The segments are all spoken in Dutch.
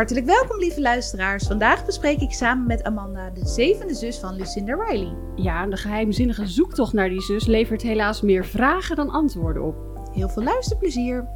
Hartelijk welkom, lieve luisteraars. Vandaag bespreek ik samen met Amanda de zevende zus van Lucinda Riley. Ja, de geheimzinnige zoektocht naar die zus levert helaas meer vragen dan antwoorden op. Heel veel luisterplezier.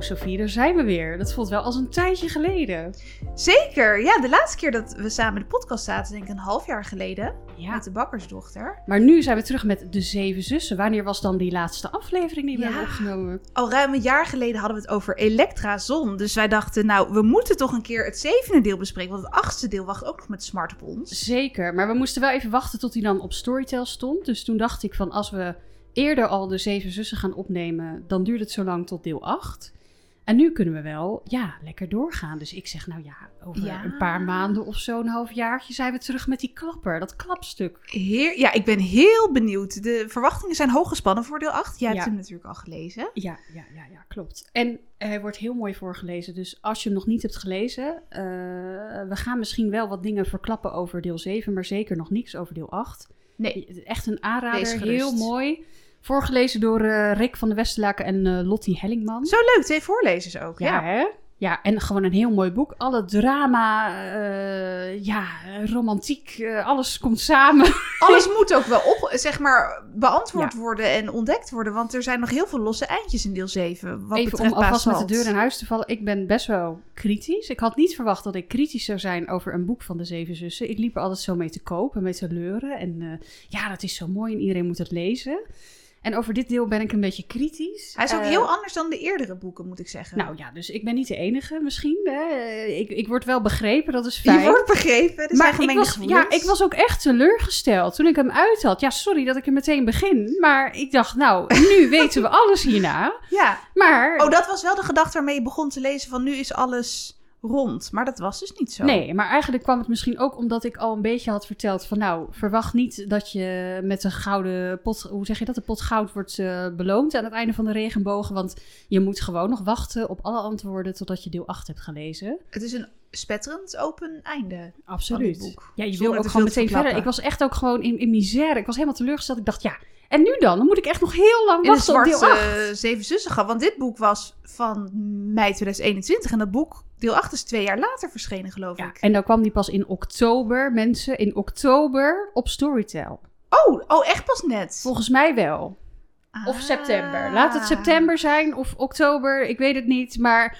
Nou, Sofie, daar zijn we weer. Dat voelt wel als een tijdje geleden. Zeker, ja, de laatste keer dat we samen in de podcast zaten, denk ik een half jaar geleden, Ja. met de bakkersdochter. Maar nu zijn we terug met de zeven zussen. Wanneer was dan die laatste aflevering die we Ja. hebben opgenomen? Al ruim een jaar geleden hadden we het over Elektra Zon. Dus wij dachten, nou, we moeten toch een keer het zevende deel bespreken. Want het achtste deel wacht ook nog met smart op ons. Zeker, maar we moesten wel even wachten tot hij dan op Storytel stond. Dus toen dacht ik van als we eerder al de zeven zussen gaan opnemen, dan duurt het zo lang tot deel 8. En nu kunnen we wel, ja, lekker doorgaan. Dus ik zeg, nou ja, over Ja. een paar maanden of zo, een halfjaartje, zijn we terug met die klapper, dat klapstuk. Heer, ja, ik ben heel benieuwd. De verwachtingen zijn hoog gespannen voor deel 8. Jij hebt hem natuurlijk al gelezen. Ja, ja, ja, ja, klopt. En hij wordt heel mooi voorgelezen. Dus als je hem nog niet hebt gelezen, eh, we gaan misschien wel wat dingen verklappen over deel 7, maar zeker nog niks over deel 8. Nee, Echt een aanrader, heel mooi. Voorgelezen door eh, Rick van de Westerlaken en eh, Lottie Hellingman. zo leuk. Twee voorlezers ook. Ja, Ja. hè? Ja, en gewoon een heel mooi boek. Alle drama, eh, ja, romantiek, alles komt samen. Alles moet ook wel op, zeg maar, beantwoord Ja. worden en ontdekt worden. Want er zijn nog heel veel losse eindjes in deel 7. Wat Even betreft om alvast met de deur in huis te vallen. Ik ben best wel kritisch. Ik had niet verwacht dat ik kritisch zou zijn over een boek van de Zeven Zussen. Ik liep er altijd zo mee te koop en mee te leuren. En ja, dat is zo mooi en iedereen moet het lezen. En over dit deel ben ik een beetje kritisch. Hij is ook Eh, heel anders dan de eerdere boeken, moet ik zeggen. Nou ja, dus ik ben niet de enige misschien. Hè. Ik, ik word wel begrepen, dat is fijn. je wordt begrepen. Zijn maar ik was, ja, ik was ook echt teleurgesteld toen ik hem uit had. Ja, sorry dat ik er meteen begin. Maar ik dacht, nou, nu weten we alles hierna. Ja. Maar Oh, dat was wel de gedachte waarmee je begon te lezen van nu is alles rond. Maar dat was dus niet zo. Nee, maar eigenlijk kwam het misschien ook omdat ik al een beetje had verteld van nou, verwacht niet dat je met een gouden pot, hoe zeg je dat, de pot goud wordt eh, beloond aan het einde van de regenboog. Want je moet gewoon nog wachten op alle antwoorden totdat je deel 8 hebt gelezen. Het is een spetterend open einde. Absoluut. Ja, je wil ook gewoon meteen verder. Ik was echt ook gewoon in, in misère. Ik was helemaal teleurgesteld. Ik dacht, ja, en nu dan? Dan moet ik echt nog heel lang In wachten op deel zwarte 8. eh, Zeven Zussen gehad. Want dit boek was van mei 2021. En dat boek, deel 8, is twee jaar later verschenen, geloof Ja, ik. en dan kwam die pas in oktober, mensen, in oktober op Storytel. Oh, oh, echt pas net. Volgens mij wel. Of Ah. september. Laat het september zijn of oktober, ik weet het niet. Maar.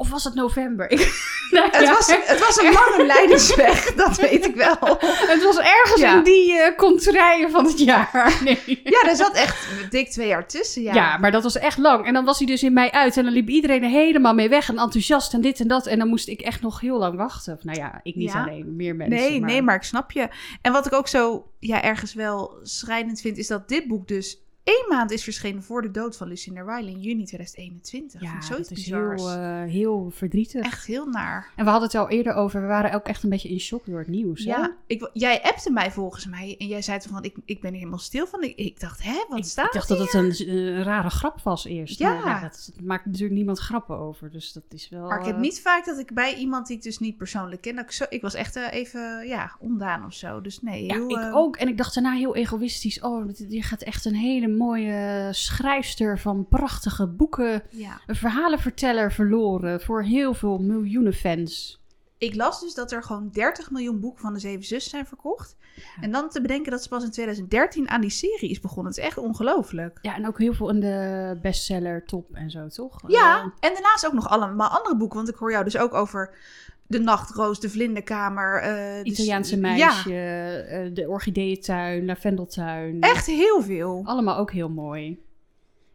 Of was het november? Ik, nou Het, ja, was, het was een lange leidingsweg, dat weet ik wel. het was ergens Ja. in die eh contraien van het jaar. Nee. Ja, er zat echt dik twee jaar tussen. Ja, Ja. maar dat was echt lang. En dan was hij dus in mei uit. En dan liep iedereen er helemaal mee weg. En enthousiast en dit en dat. En dan moest ik echt nog heel lang wachten. Of nou ja, ik niet Ja. alleen, meer mensen. nee, nee, maar ik snap je. En wat ik ook zo ja, ergens wel schrijnend vind, is dat dit boek dus één maand is verschenen voor de dood van Lucinda Riley in juni 2021. Ja, ik dat is heel, eh, heel verdrietig. Echt heel naar. En we hadden het al eerder over. We waren ook echt een beetje in shock door het nieuws. hè? Ja, ik, jij appte mij volgens mij en jij zei toen van, ik, ik ben er helemaal stil van. Ik, ik dacht, hè, wat Ik, staat ik dacht dat het een, een rare grap was eerst. Ja. Maar dat maakt natuurlijk niemand grappen over. Dus dat is wel... Maar ik heb eh, niet vaak dat ik bij iemand die ik dus niet persoonlijk ken, dat ik, zo, ik was echt eh, even, ja, ondaan of zo. Dus nee, Ja, heel, ik eh, ook. En ik dacht daarna heel egoïstisch. Oh, dit- je gaat echt een hele mooie schrijfster van prachtige boeken. Ja. Een verhalenverteller verloren voor heel veel miljoenen fans. Ik las dus dat er gewoon 30 miljoen boeken van de Zeven Zussen zijn verkocht. En dan te bedenken dat ze pas in 2013 aan die serie is begonnen. Het is echt ongelooflijk. Ja, en ook heel veel in de bestseller top en zo, toch? Ja, Eh, en daarnaast ook nog allemaal andere boeken. Want ik hoor jou dus ook over De Nachtroos, De Vlinderkamer. dus- Italiaanse Ja, meisje, eh, de orchideeëntuin, lavendeltuin. echt heel veel. Allemaal ook heel mooi.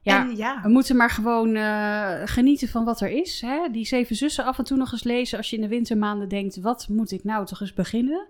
Ja, ja, We moeten maar gewoon eh, genieten van wat er is. Hè? Die zeven zussen af en toe nog eens lezen als je in de wintermaanden denkt: wat moet ik nou toch eens beginnen?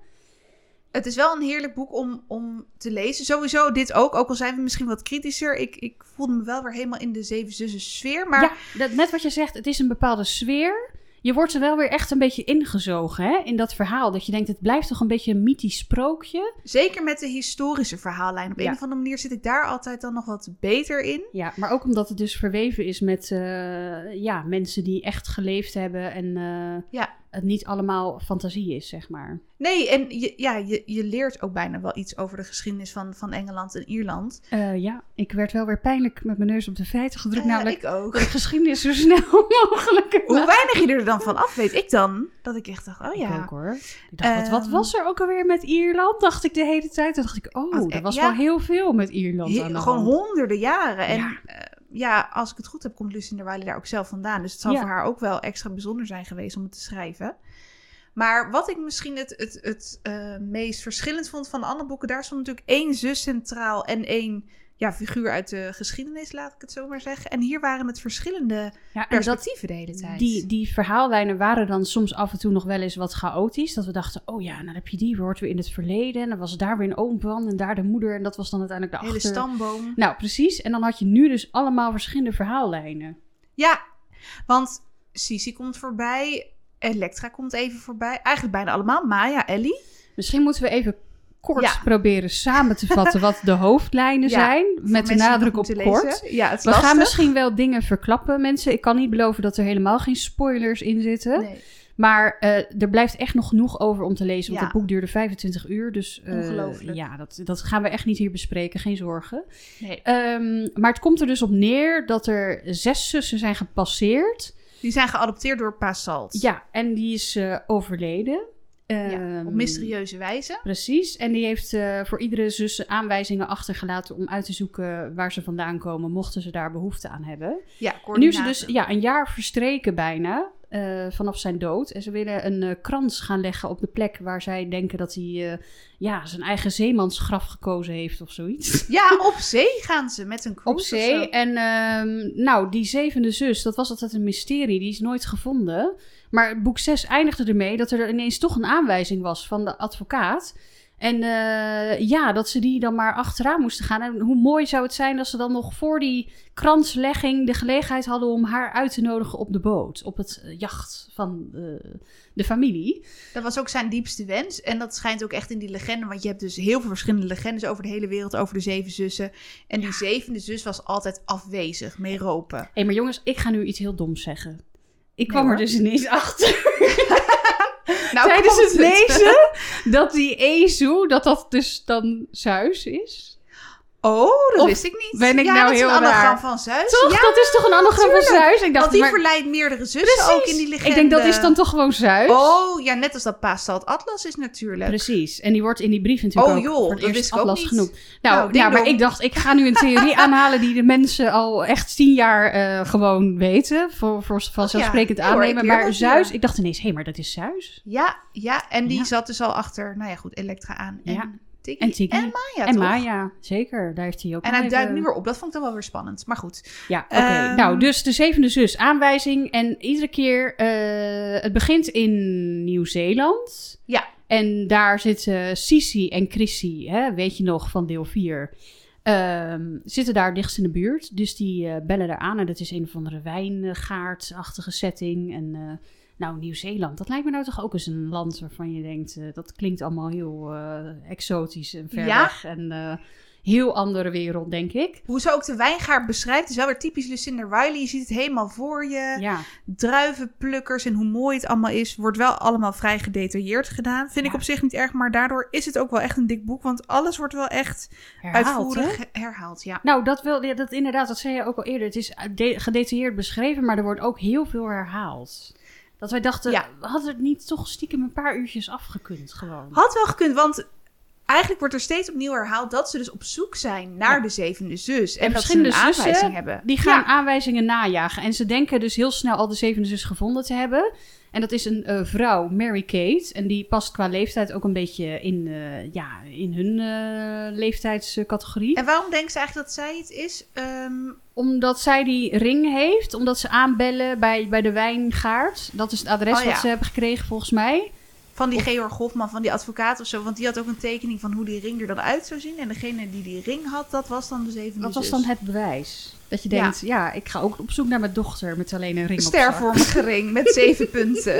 het is wel een heerlijk boek om, om te lezen. Sowieso dit ook, ook al zijn we misschien wat kritischer. Ik, ik voelde me wel weer helemaal in de Zeven Zussen sfeer. Maar Ja, dat, net wat je zegt, het is een bepaalde sfeer. Je wordt er wel weer echt een beetje ingezogen hè, in dat verhaal. Dat je denkt, het blijft toch een beetje een mythisch sprookje. Zeker met de historische verhaallijn. Op Ja. een of andere manier zit ik daar altijd dan nog wat beter in. Ja, maar ook omdat het dus verweven is met eh, ja, mensen die echt geleefd hebben en eh, Ja. Het niet allemaal fantasie is, zeg maar. Nee, en je, ja, je, je leert ook bijna wel iets over de geschiedenis van, van Engeland en Ierland. Eh, ja, ik werd wel weer pijnlijk met mijn neus op de feiten gedrukt. Eh, namelijk ik ook. ik geschiedenis zo snel mogelijk Hoe weinig je er dan van af weet ik dan. Dat ik echt dacht, oh Ik ja. ook hoor. Ik dacht, wat, wat Ehm, was er ook alweer met Ierland? Dacht ik de hele tijd. Toen dacht ik, oh, er eh, was ja. wel heel veel met Ierland He- aan de gewoon hand. honderden jaren. En Ja. Ja. als ik het goed heb, komt Lucinda Riley daar ook zelf vandaan. Dus het zal Ja. voor haar ook wel extra bijzonder zijn geweest om het te schrijven. Maar wat ik misschien het, het, het eh, meest verschillend vond van de andere boeken, daar stond natuurlijk één zus centraal en één ja, figuur uit de geschiedenis, laat ik het zo maar zeggen. En hier waren het verschillende Ja, dat, perspectieven de hele tijd. die, die verhaallijnen waren dan soms af en toe nog wel eens wat chaotisch. Dat we dachten, oh ja, nou dan heb je die, wordt weer in het verleden. En dan was daar weer een oom van en daar de moeder. En dat was dan uiteindelijk de hele achter... stamboom. Nou, precies. En dan had je nu dus allemaal verschillende verhaallijnen. Ja, want Sisi komt voorbij, Elektra komt even voorbij. Eigenlijk bijna allemaal. Maya, Ellie. Misschien moeten we even kort Ja. proberen samen te vatten wat de hoofdlijnen Ja, zijn. Met de nadruk op kort. Ja, het is We gaan misschien wel dingen verklappen, mensen. Ik kan niet beloven dat er helemaal geen spoilers in zitten. Nee. Maar eh, er blijft echt nog genoeg over om te lezen. Want het boek duurde 25 uur. Dus Ongelooflijk. ja, dat, dat gaan we echt niet hier bespreken. Geen zorgen. nee. Ehm, maar het komt er dus op neer dat er zes zussen zijn gepasseerd. Die zijn geadopteerd door Pa Salt. Ja, en die is eh, overleden. Ja, Ehm, op mysterieuze wijze. Precies. En die heeft eh, voor iedere zus aanwijzingen achtergelaten om uit te zoeken waar ze vandaan komen, mochten ze daar behoefte aan hebben. Ja, En nu is het coördinaten. dus ja, een jaar verstreken bijna eh, vanaf zijn dood. En ze willen een eh, krans gaan leggen op de plek waar zij denken dat hij ja, zijn eigen zeemansgraf gekozen heeft of zoiets. Ja, op zee gaan ze met een cruise Op zee. En ehm, nou, die zevende zus, dat was altijd een mysterie. Die is nooit gevonden. Maar boek 6 eindigde ermee dat er ineens toch een aanwijzing was van de advocaat. En eh, ja, dat ze die dan maar achteraan moesten gaan. En hoe mooi zou het zijn als ze dan nog voor die kranslegging de gelegenheid hadden om haar uit te nodigen op de boot. Op het eh, jacht van eh, de familie. Dat was ook zijn diepste wens. En dat schijnt ook echt in die legende. Want je hebt dus heel veel verschillende legendes over de hele wereld. Over de zeven zussen. En die zevende zus was altijd afwezig. Merope. Hé, maar jongens, ik ga nu iets heel doms zeggen. Ik kwam er dus ineens achter. Nou, tijdens het lezen dat die Ezu, dat dat dus dan Zeus is. Oh, dat Of wist ik niet. ben ik ja, nou dat is heel een anagram raar? van Zeus. Toch? Ja, dat is toch een anagram van. Zeus? Ik dacht, want die maar, verleidt meerdere zussen precies. ook in die legende. Ik denk dat is dan toch gewoon Zeus? Oh, ja, net als dat Paastad Atlas is natuurlijk. Precies. En die wordt in die brief natuurlijk Oh, ook joh, voor dat het eerst wist ik ook niet. genoemd. Nou, Nou, ja, maar dong. ik dacht, ik ga nu een theorie aanhalen die de mensen al echt tien jaar eh, gewoon weten. Voor, voor vanzelfsprekend Ja, hoor, ik aannemen. maar Zeus, ja. ik dacht ineens, hé, maar dat is Zeus. Ja, ja, en die Ja. zat dus al achter, nou ja, goed, Elektra aan. En En Tiggy. En Maya, en toch? Maya, zeker. Daar heeft hij ook En hij duikt nu weer op. Dat vond ik dan wel weer spannend. Maar goed. Ja, oké. Ehm, nou, dus de zevende zus, aanwijzing. En iedere keer, eh, het begint in Nieuw-Zeeland. Ja. En daar zitten Sisi en Chrissy, hè, weet je nog, van deel 4. ehm, zitten daar dichtst in de buurt. Dus die eh, bellen daar aan. En dat is een of andere wijngaardachtige setting. En eh, nou, Nieuw-Zeeland, dat lijkt me nou toch ook eens een land waarvan je denkt... eh, dat klinkt allemaal heel eh, exotisch en ver Ja. weg. En eh, heel andere wereld, denk ik. Hoe ze ook de wijngaard beschrijft, is wel weer typisch Lucinda Riley. Je ziet het helemaal voor je. Ja. Druivenplukkers en hoe mooi het allemaal is. Wordt wel allemaal vrij gedetailleerd gedaan. Vind ik op zich niet erg, maar daardoor is het ook wel echt een dik boek. Want alles wordt wel echt Herhaald, hè? uitvoerig herhaald. Ja. Nou, dat wil ja, dat inderdaad, dat zei je ook al eerder. Het is de- gedetailleerd beschreven, maar er wordt ook heel veel herhaald. Dat wij dachten, Ja. hadden het niet toch stiekem een paar uurtjes afgekund gewoon? Had wel gekund, want eigenlijk wordt er steeds opnieuw herhaald dat ze dus op zoek zijn naar Ja. de zevende zus. En, En dat ze een zussen, aanwijzing hebben. Die gaan Ja. aanwijzingen najagen. En ze denken dus heel snel al de zevende zus gevonden te hebben. En dat is een eh, vrouw, Mary Kate. En die past qua leeftijd ook een beetje in, eh, ja, in hun eh, leeftijdscategorie. En waarom denken ze eigenlijk dat zij het is? Ehm, Omdat zij die ring heeft. Omdat ze aanbellen bij, bij de wijngaard. Dat is het adres Oh, ja. wat ze hebben gekregen volgens mij. van die Georg Hofman, van die advocaat of zo. Want die had ook een tekening van hoe die ring er dan uit zou zien. En degene die die ring had, dat was dan de zevende Dat was zus. dan het bewijs. Dat je denkt, ja. ik ga ook op zoek naar mijn dochter met alleen een ring op zak. stervormige ring met zeven punten.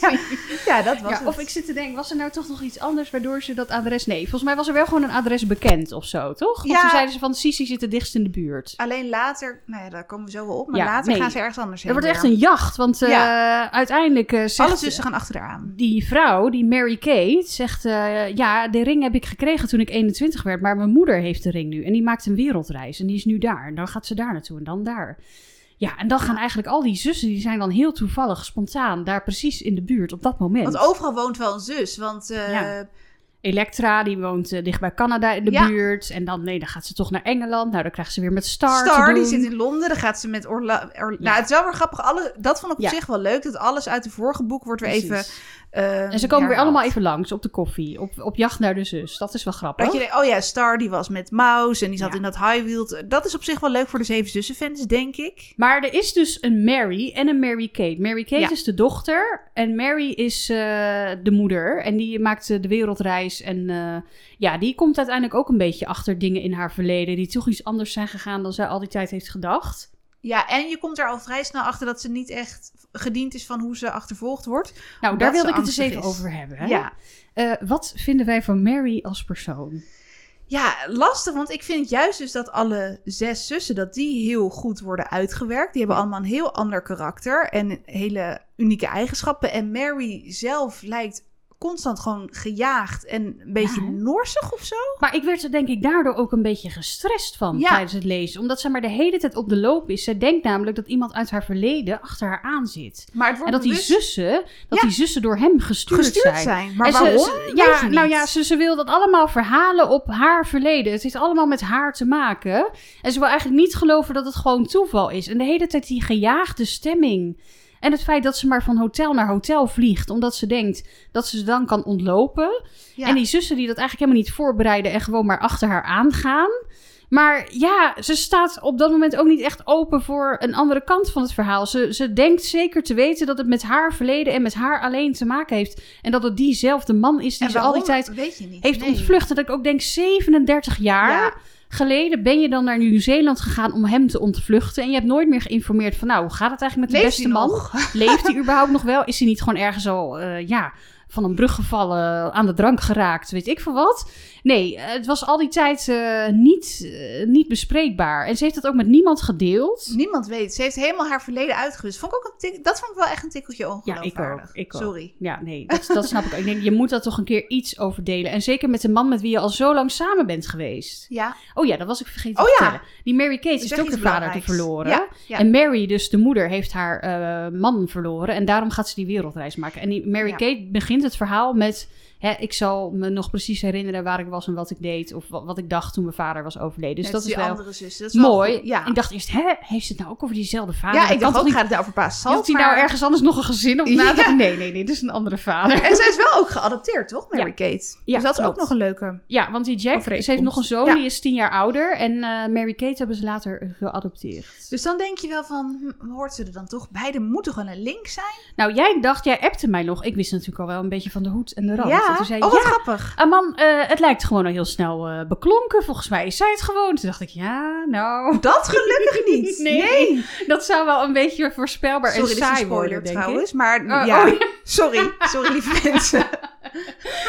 ja. ja, dat was Ja, het. of ik zit te denken, was er nou toch nog iets anders waardoor ze dat adres... Nee, volgens mij was er wel gewoon een adres bekend of zo, toch? Want toen zeiden ze van, Sisi zit het dichtst in de buurt. Alleen later, nou ja, daar komen we zo wel op. Maar later nee. gaan ze ergens anders heen. Er wordt echt een jacht, want eh, uiteindelijk eh, zegt... Alle zussen gaan achteraan. die vrouw, die Mary Kate, zegt: eh, Ja, de ring heb ik gekregen toen ik 21 werd, maar mijn moeder heeft de ring nu. En die maakt een wereldreis en die is nu daar. En dan gaat ze daar naartoe en dan daar. Ja, en dan gaan eigenlijk al die zussen, die zijn dan heel toevallig, spontaan, daar precies in de buurt op dat moment. Want overal woont wel een zus. Want eh, Ja. Elektra, die woont eh, dicht bij Canada in de Ja. buurt. En dan, nee, dan gaat ze toch naar Engeland. Nou, dan krijgt ze weer met Star, Star, die zit in Londen. Dan gaat ze met Orla... Ja. Nou, het is wel weer grappig. Alle... Dat vond ik op Ja. zich wel leuk. Dat alles uit de vorige boek wordt weer Precies. even... En ze komen weer allemaal even langs op de koffie. Op, op jacht naar de zus. Dat is wel grappig. Dat je denkt, oh ja, Star die was met Mouse en die zat Ja. in dat high wheel. Dat is op zich wel leuk voor de Zeven Zussen fans, denk ik. Maar er is dus een Mary en een Mary Kate. Mary Kate Ja. is de dochter en Mary is eh, de moeder. En die maakt eh, de wereldreis. En eh, ja, die komt uiteindelijk ook een beetje achter dingen in haar verleden... die toch iets anders zijn gegaan dan zij al die tijd heeft gedacht. Ja, en je komt er al vrij snel achter dat ze niet echt gediend is van hoe ze achtervolgd wordt. Nou, daar wilde ik het dus angstig even is. over hebben. Hè? Ja. Eh, wat vinden wij van Mary als persoon? Ja, lastig, want ik vind juist dus dat alle zes zussen, dat die heel goed worden uitgewerkt. Die hebben allemaal een heel ander karakter en hele unieke eigenschappen. En Mary zelf lijkt constant gewoon gejaagd en een beetje hè? norsig of zo. Maar ik werd er denk ik daardoor ook een beetje gestrest van Ja. tijdens het lezen. Omdat zij maar de hele tijd op de loop is. Zij denkt namelijk dat iemand uit haar verleden achter haar aan zit. Maar het wordt En dat die zussen, dat Ja. die zussen door hem gestuurd, gestuurd zijn. zijn. Maar En ze- waarom? ze- ja, nou ja, ze, ze wil dat allemaal verhalen op haar verleden. Het heeft allemaal met haar te maken. En ze wil eigenlijk niet geloven dat het gewoon toeval is. En de hele tijd die gejaagde stemming. En het feit dat ze maar van hotel naar hotel vliegt, omdat ze denkt dat ze ze dan kan ontlopen. Ja. En die zussen die dat eigenlijk helemaal niet voorbereiden en gewoon maar achter haar aangaan. Maar ja, ze staat op dat moment ook niet echt open voor een andere kant van het verhaal. Ze, ze denkt zeker te weten dat het met haar verleden en met haar alleen te maken heeft. En dat het diezelfde man is die ze al die tijd heeft Nee. ontvlucht. En dat ik ook denk, 37 jaar Ja. Geleden ben je dan naar Nieuw-Zeeland gegaan om hem te ontvluchten. En je hebt nooit meer geïnformeerd van, nou, hoe gaat het eigenlijk met de Leeft beste man? nog? Leeft hij überhaupt nog wel? Is hij niet gewoon ergens al, eh, ja, van een brug gevallen, aan de drank geraakt, weet ik veel wat? Nee, het was al die tijd eh, niet, eh, niet bespreekbaar. En ze heeft het ook met niemand gedeeld. Niemand weet. Ze heeft helemaal haar verleden uitgewist. Vond ik ook een tik- dat vond ik wel echt een tikkeltje Ja, ongeloofwaardig. ik ook. Ik ook. Sorry. Ja, nee, dat, dat snap ik ook. Ik denk, je moet daar toch een keer iets over delen. En zeker met de man met wie je al zo lang samen bent geweest. Ja. Oh ja, dat was ik vergeten Oh te ja. vertellen. Die Mary Kate heeft ook de vader te verloren. Ja, ja. En Mary, dus de moeder, heeft haar eh, man verloren. En daarom gaat ze die wereldreis maken. En die Mary Ja. Kate begint het verhaal met... Hè, ik zal me nog precies herinneren waar ik was en wat ik deed. Of wat, wat ik dacht toen mijn vader was overleden. Dus dat als is wel andere zus. Dat is mooi. Ja. Ik dacht eerst, hè, heeft ze het nou ook over diezelfde vader? ja, ik dacht ook, niet- gaat het over pa Salt? Had hij maar- nou ergens anders nog een gezin op na? Ja. Nee, nee, nee, dit is een andere vader. En zij is wel ook geadopteerd, toch, Mary Ja. Kate? Ja, dus dat is ook nog een leuke. Ja, want die Jack, ze heeft nog een zoon, Ja. die is tien jaar ouder. En eh, Mary Kate hebben ze later geadopteerd. Dus dan denk je wel van, hm, hoort ze er dan toch bij? Er moet toch wel een link zijn? Nou, jij dacht, jij appte mij nog. Ik wist natuurlijk al wel een beetje van de hoed en de rand. En ja. toen zei oh, wat ja, grappig. ah, man, eh, het lijkt gewoon al heel snel eh, beklonken. Volgens mij is zij het gewoon. Toen dacht ik, ja, nou... Dat gelukkig niet. Nee. Dat zou wel een beetje voorspelbaar Sorry, en is saai spoiler worden, denk trouwens. ik. Maar Oh, ja, oh, sorry. Sorry, lieve mensen.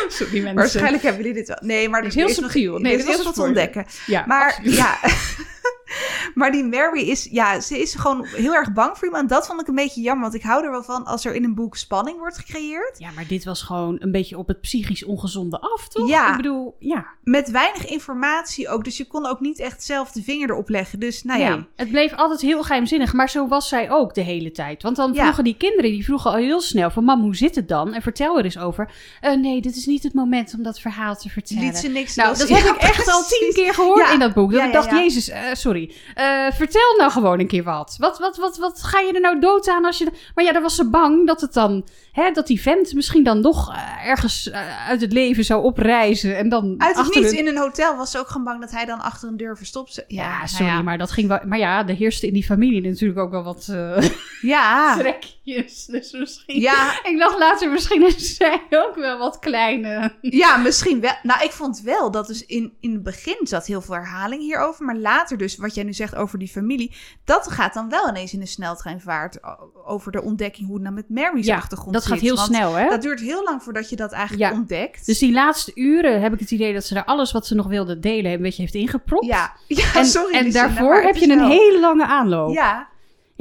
Sorry, mensen. Waarschijnlijk hebben jullie dit wel. Nee, maar is er heel is nog- er Nee, is dit heel veel te ontdekken. Ja, Maar absoluut. ja, maar die Mary is, ja, ze is gewoon heel erg bang voor iemand. En dat vond ik een beetje jammer, want ik hou er wel van als er in een boek spanning wordt gecreëerd. Ja, maar dit was gewoon een beetje op het psychisch ongezonde af, toch? Ja. Ik bedoel, ja. Met weinig informatie ook, dus je kon ook niet echt zelf de vinger erop leggen. Dus nou ja, Nee, het bleef altijd heel geheimzinnig, maar zo was zij ook de hele tijd. Want dan Ja. vroegen die kinderen, die vroegen al heel snel van... Mam, hoe zit het dan? En vertel er eens over. Eh, nee, dit is niet het moment om dat verhaal te vertellen. liet ze niks Nou, dat heb Ja, ik echt al tien keer gehoord Ja. in dat boek. Dat Ja, ik ja, dacht, ja. jezus, eh, sorry. Eh, vertel nou gewoon een keer wat. Wat, wat, wat. wat ga je er nou dood aan als je... Maar ja, dan was ze bang dat het dan... Hè, dat die vent misschien dan nog eh, ergens eh, uit het leven zou opreizen. En dan Uit het niets in een hotel was ze ook gewoon bang dat hij dan achter een deur verstopt. ze- Ja, nou sorry, ja. maar dat ging wel... Maar ja, er heerste in die familie natuurlijk ook wel wat eh Ja, trekjes. Dus misschien... ja, Ik dacht later, misschien is zij ook wel wat kleine... ja, misschien wel. Nou, ik vond wel dat dus in, in het begin zat heel veel herhaling hierover. Maar later dus, wat jij nu zegt, over die familie, dat gaat dan wel ineens in de sneltreinvaart over de ontdekking hoe het nou met Mary's Ja, achtergrond dat zit. gaat heel Want snel, hè? Dat duurt heel lang voordat je dat eigenlijk Ja. ontdekt. Dus die laatste uren heb ik het idee dat ze daar alles wat ze nog wilde delen een beetje heeft ingepropt. ja, ja En, sorry. en daarvoor heb je een hele lange aanloop. Ja.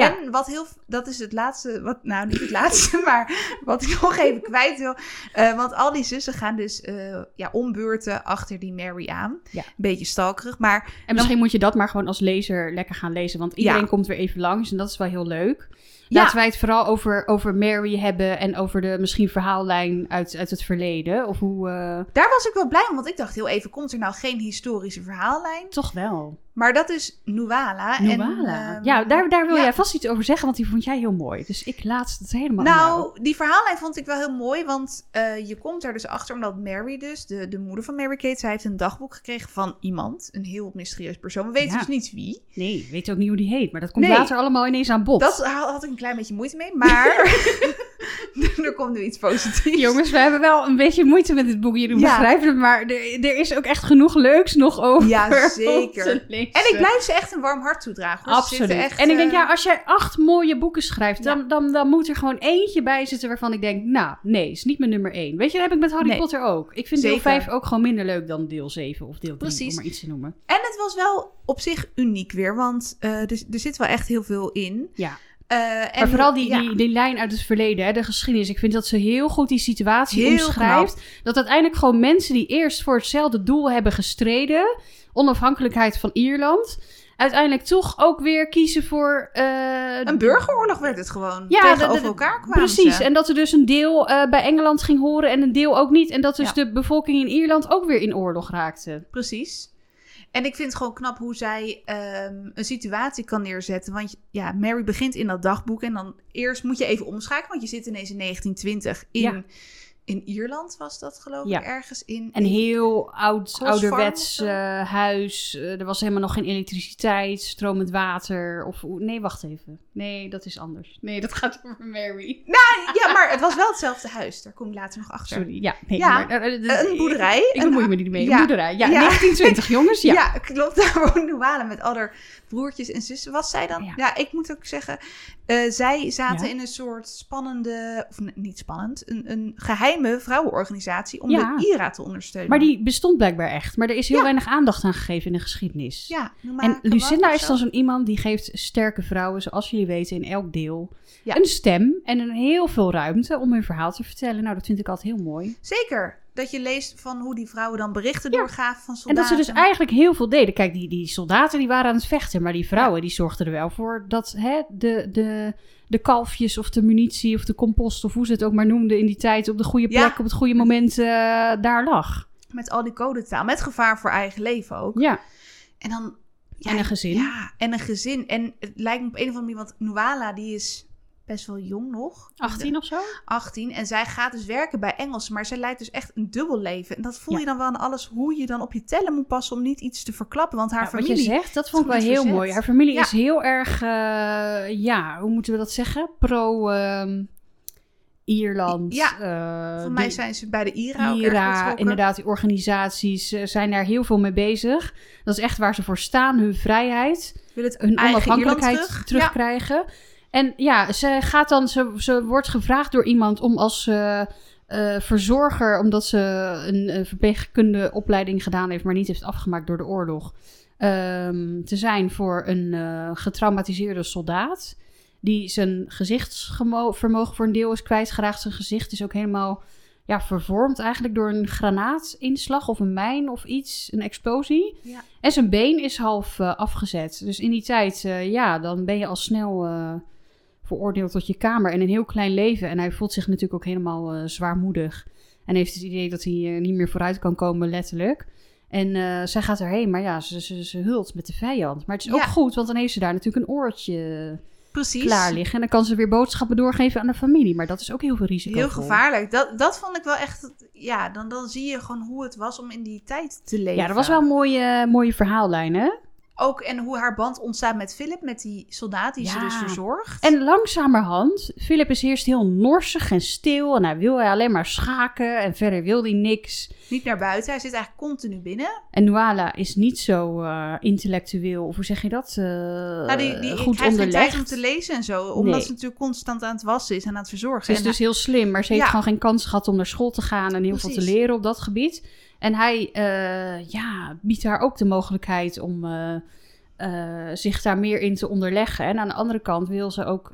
Ja. En wat heel, dat is het laatste, wat, nou niet het laatste, maar wat ik nog even kwijt wil. Eh, want al die zussen gaan dus eh, ja, ombeurten achter die Mary aan. Ja. Een beetje stalkerig, maar En misschien moet je dat maar gewoon als lezer lekker gaan lezen. Want iedereen Ja. komt weer even langs en dat is wel heel leuk. Laten wij het vooral over, over Mary hebben en over de misschien verhaallijn uit, uit het verleden. Of hoe... eh, daar was ik wel blij om. Want ik dacht heel even, komt er nou geen historische verhaallijn? toch wel. Maar dat is Nuala. En, Nuala. ehm, ja, daar, daar wil ja. jij vast iets over zeggen, want die vond jij heel mooi. Dus ik laat het helemaal. Nou, die verhaallijn vond ik wel heel mooi, want eh, je komt er dus achter omdat Mary dus, de, de moeder van Mary Kate, zij heeft een dagboek gekregen van iemand, een heel mysterieus persoon. We weten Ja. dus niet wie. Nee, weet ook niet hoe die heet. Maar dat komt Nee. later allemaal ineens aan bod. Dat ha- had ik klein beetje moeite mee, maar er komt nu iets positiefs. Jongens, we hebben wel een beetje moeite met dit boek. Jullie Ja. begrijpen het, maar er, er is ook echt genoeg leuks nog over. Ja, zeker. En ik blijf ze echt een warm hart toedragen. hoor. Absoluut. Echt, en ik denk, eh, ja, als jij acht mooie boeken schrijft, Ja. dan, dan, dan moet er gewoon eentje bij zitten waarvan ik denk, nou, nee, is niet mijn nummer één. Weet je, dat heb ik met Harry Nee. Potter ook. Ik vind deel Zeker. 5 ook gewoon minder leuk dan deel 7 of deel 3, Precies. om maar iets te noemen. En het was wel op zich uniek weer, want eh, er, er zit wel echt heel veel in. Ja. Eh, en maar vooral die, ja, die, die lijn uit het verleden, hè, de geschiedenis. Ik vind dat ze heel goed die situatie Heel omschrijft. Dat uiteindelijk gewoon mensen die eerst voor hetzelfde doel hebben gestreden, onafhankelijkheid van Ierland, uiteindelijk toch ook weer kiezen voor... eh, Een burgeroorlog werd het gewoon. Ja, Tegenover de- de- elkaar kwamen Precies, ze. en dat er dus een deel eh, bij Engeland ging horen en een deel ook niet. En dat dus Ja. de bevolking in Ierland ook weer in oorlog raakte. Precies. En ik vind het gewoon knap hoe zij ehm, een situatie kan neerzetten. Want ja, Mary begint in dat dagboek. En dan eerst moet je even omschakelen. Want je zit ineens in 1920 in, Ja. In Ierland, was dat geloof Ja. ik, ergens in. Een heel oud, ouderwets eh, huis. Eh, er was helemaal nog geen elektriciteit, stromend water. Of, nee, wacht even. Nee, dat is anders. Nee, dat gaat over Mary. Ja, maar het was wel hetzelfde huis. Daar kom je later nog achter. Sorry, ja. Nee, Ja, maar, eh, Een boerderij. Ik, ik een- bemoei me niet mee. ja. Een boerderij, ja. Ja. 1920, jongens, ja. Ja. klopt. Daar woont Nuala met al haar broertjes en zussen. Was zij dan? Ja. Ik moet ook zeggen, zij zaten in een soort spannende, of niet spannend, een, een geheime vrouwenorganisatie om Ja. de IRA te ondersteunen. Maar die bestond blijkbaar echt. Maar er is heel Ja. weinig aandacht aan gegeven in de geschiedenis. Ja, Numa En Lucinda is dan zo'n iemand die geeft sterke vrouwen, zoals jullie weten, in elk deel een stem en een heel veel ruimte om hun verhaal te vertellen. Nou, dat vind ik altijd heel mooi. Zeker. Dat je leest van hoe die vrouwen dan berichten Ja. doorgaven van En soldaten. dat ze dus eigenlijk heel veel deden. Kijk, die, die soldaten die waren aan het vechten, maar die vrouwen die zorgden er wel voor dat hè, de, de, de kalfjes of de munitie of de compost of hoe ze het ook maar noemden in die tijd op de goede Ja. plek, op het goede moment eh, daar lag. Met al die codetaal. Met gevaar voor eigen leven ook. Ja, En dan... ja, En een gezin. Ja, en een gezin. En het lijkt me op een of andere manier... Want Nuala, die is best wel jong nog. 18 of zo? 18. En zij gaat dus werken bij Engels. Maar zij leidt dus echt een dubbel leven. En dat voel Ja. je dan wel aan alles. Hoe je dan op je tellen moet passen om niet iets te verklappen. Want haar Ja, wat familie... je zegt, dat vond ik wel heel verzet. mooi. Haar familie Ja. is heel erg, eh, ja, hoe moeten we dat zeggen? Pro ehm, Ierland. Ja, eh, Voor mij de zijn ze bij de IRA IRA, inderdaad, die organisaties eh, zijn daar heel veel mee bezig. Dat is echt waar ze voor staan, hun vrijheid, Wil het hun onafhankelijkheid terug? terugkrijgen. En ja, ze gaat dan, ze, ze wordt gevraagd door iemand om als eh, eh, verzorger, omdat ze een, eh, verpleegkundeopleiding gedaan heeft, maar niet heeft afgemaakt door de oorlog, ehm, te zijn voor een eh, getraumatiseerde soldaat. Die zijn gezichtsvermogen voor een deel is kwijtgeraakt. Zijn gezicht is ook helemaal ja, vervormd eigenlijk door een granaatinslag of een mijn of iets, een explosie. Ja. En zijn been is half afgezet. Dus in die tijd, ja, dan ben je al snel veroordeeld tot je kamer en een heel klein leven. En hij voelt zich natuurlijk ook helemaal eh, zwaarmoedig. En heeft het idee dat hij eh, niet meer vooruit kan komen, letterlijk. En eh, zij gaat erheen, maar ja, ze, ze, ze hult met de vijand. Maar het is ook Ja. goed, want dan heeft ze daar natuurlijk een oortje Precies. klaar liggen. En dan kan ze weer boodschappen doorgeven aan de familie. Maar dat is ook heel veel risico. Heel gevaarlijk. Dat, dat vond ik wel echt... Ja, dan, dan zie je gewoon hoe het was om in die tijd te leven. Ja, dat was wel een mooie, mooie verhaallijn, hè? Ook en hoe haar band ontstaat met Philip, met die soldaat die ze dus verzorgt. En langzamerhand, Philip is eerst heel norsig en stil. En hij wil alleen maar schaken. En verder wil hij niks. Niet naar buiten, hij zit eigenlijk continu binnen. En Nuala is niet zo eh, intellectueel, of hoe zeg je dat? eh, nou, die, die goed krijgt geen tijd om te lezen en zo, omdat Nee. ze natuurlijk constant aan het wassen is en aan het verzorgen. Ze is En dus heel slim, maar ze heeft Ja. gewoon geen kans gehad om naar school te gaan en heel veel te leren op dat gebied. En hij eh, ja, biedt haar ook de mogelijkheid om eh, eh, zich daar meer in te onderleggen. En aan de andere kant wil ze ook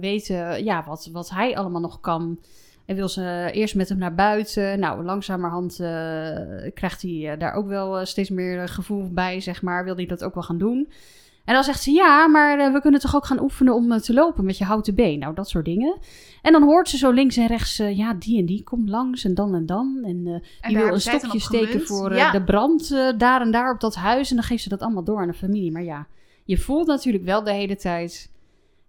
weten ja, wat, wat hij allemaal nog kan. En wil ze eerst met hem naar buiten. Nou, langzamerhand krijgt hij daar ook wel steeds meer gevoel bij, zeg maar. Wil hij dat ook wel gaan doen. En dan zegt ze, ja, maar eh, we kunnen toch ook gaan oefenen om eh, te lopen met je houten been. Nou, dat soort dingen. En dan hoort ze zo links en rechts, eh, ja, die en die komt langs en dan en dan. En die wil een stokje steken voor Ja. de brand daar en daar op dat huis. En dan geeft ze dat allemaal door aan de familie. Maar ja, je voelt natuurlijk wel de hele tijd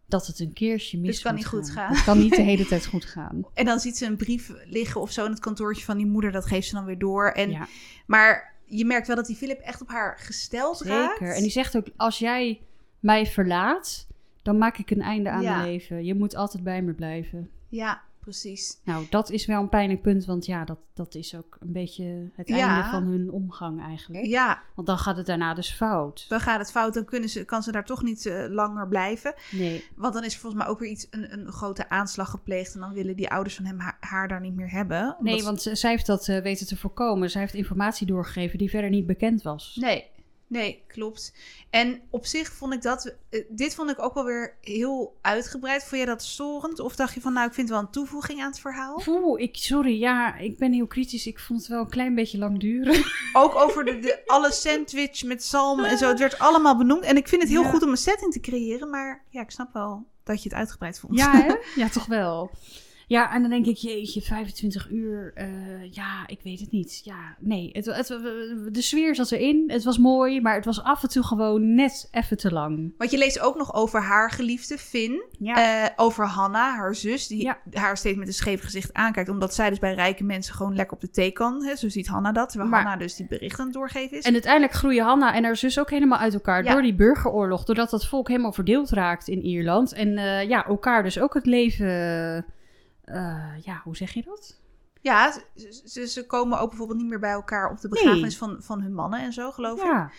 dat het een keertje mis Dit kan niet goed gaan. Het kan niet de hele tijd goed gaan. En dan ziet ze een brief liggen of zo in het kantoortje van die moeder. Dat geeft ze dan weer door. En, ja, Maar je merkt wel dat die Philip echt op haar gesteld raakt. zeker. En die zegt ook, als jij mij verlaat, dan maak ik een einde aan Ja. mijn leven. Je moet altijd bij me blijven. Ja, precies. Nou, dat is wel een pijnlijk punt, want ja, dat, dat is ook een beetje het Ja. einde van hun omgang eigenlijk. Ja, Want dan gaat het daarna dus fout. dan gaat het fout. Dan kunnen ze, kan ze daar toch niet eh, langer blijven. Nee, Want dan is er volgens mij ook weer iets, een, een grote aanslag gepleegd. En dan willen die ouders van hem haar, haar daar niet meer hebben. nee ze- want z- zij heeft dat eh, weten te voorkomen. Zij heeft informatie doorgegeven die verder niet bekend was. Nee, nee, klopt. En op zich vond ik dat... eh, dit vond ik ook wel weer heel uitgebreid. Vond jij dat storend? Of dacht je van, nou, ik vind wel een toevoeging aan het verhaal? Oeh, ik, sorry, ja, ik ben heel kritisch. Ik vond het wel een klein beetje lang duren. Ook over de, de, alle sandwich met zalm en zo. Het werd allemaal benoemd. En ik vind het heel Ja. goed om een setting te creëren. Maar ja, ik snap wel dat je het uitgebreid vond. Ja, hè? Ja, toch wel. Ja, en dan denk ik, jeetje, 25 uur. eh, ja, ik weet het niet. Ja, nee. Het, het, de sfeer zat erin. Het was mooi, maar het was af en toe gewoon net even te lang. Want je leest ook nog over haar geliefde Finn. Ja. Eh, over Hanna, haar zus, die Ja. haar steeds met een scheef gezicht aankijkt. Omdat zij dus bij rijke mensen gewoon lekker op de thee kan. Hè? Zo ziet Hanna dat. Terwijl Maar- Hanna dus die berichten aan het doorgeven is. En uiteindelijk groeien Hanna en haar zus ook helemaal uit elkaar Ja. door die burgeroorlog. Doordat dat volk helemaal verdeeld raakt in Ierland. En eh, ja, elkaar dus ook het leven... eh, ja, hoe zeg je dat? Ja, ze, ze, komen ook bijvoorbeeld niet meer bij elkaar op de begrafenis van, van hun mannen en zo, geloof ik. Ja,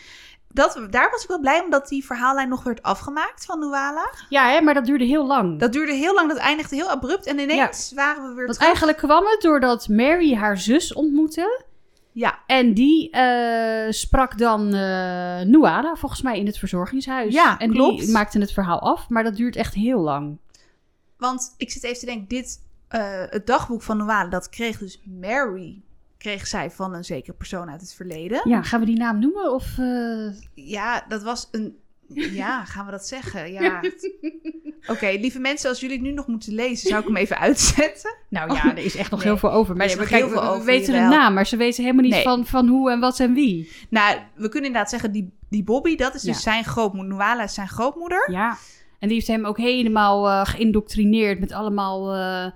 Dat, daar was ik wel blij omdat die verhaallijn nog werd afgemaakt van Nuala. ja hè, maar dat duurde heel lang. Dat duurde heel lang, dat eindigde heel abrupt. En ineens waren we weer Want terug. eigenlijk kwam het doordat Mary haar zus ontmoette. Ja, En die eh, sprak dan eh Nuala, volgens mij, in het verzorgingshuis. Ja, en klopt. die maakte het verhaal af, maar dat duurt echt heel lang. want ik zit even te denken, dit, eh, het dagboek van Nuala, dat kreeg dus Mary, kreeg zij van een zekere persoon uit het verleden. Ja, gaan we die naam noemen? Of, eh, Ja, dat was een... Ja, gaan we dat zeggen? Ja. Oké, lieve mensen, als jullie het nu nog moeten lezen, zou ik hem even uitzetten. Nou ja, er is echt nog Nee, heel veel over. Maar we, kijk, we- over, weten de naam, maar ze weten helemaal niet Nee. van, van hoe en wat en wie. Nou, we kunnen inderdaad zeggen, die, die Bobby, dat is dus Ja. zijn grootmoeder. Nuala is zijn grootmoeder. Ja, en die heeft hem ook helemaal eh, geïndoctrineerd met allemaal... eh,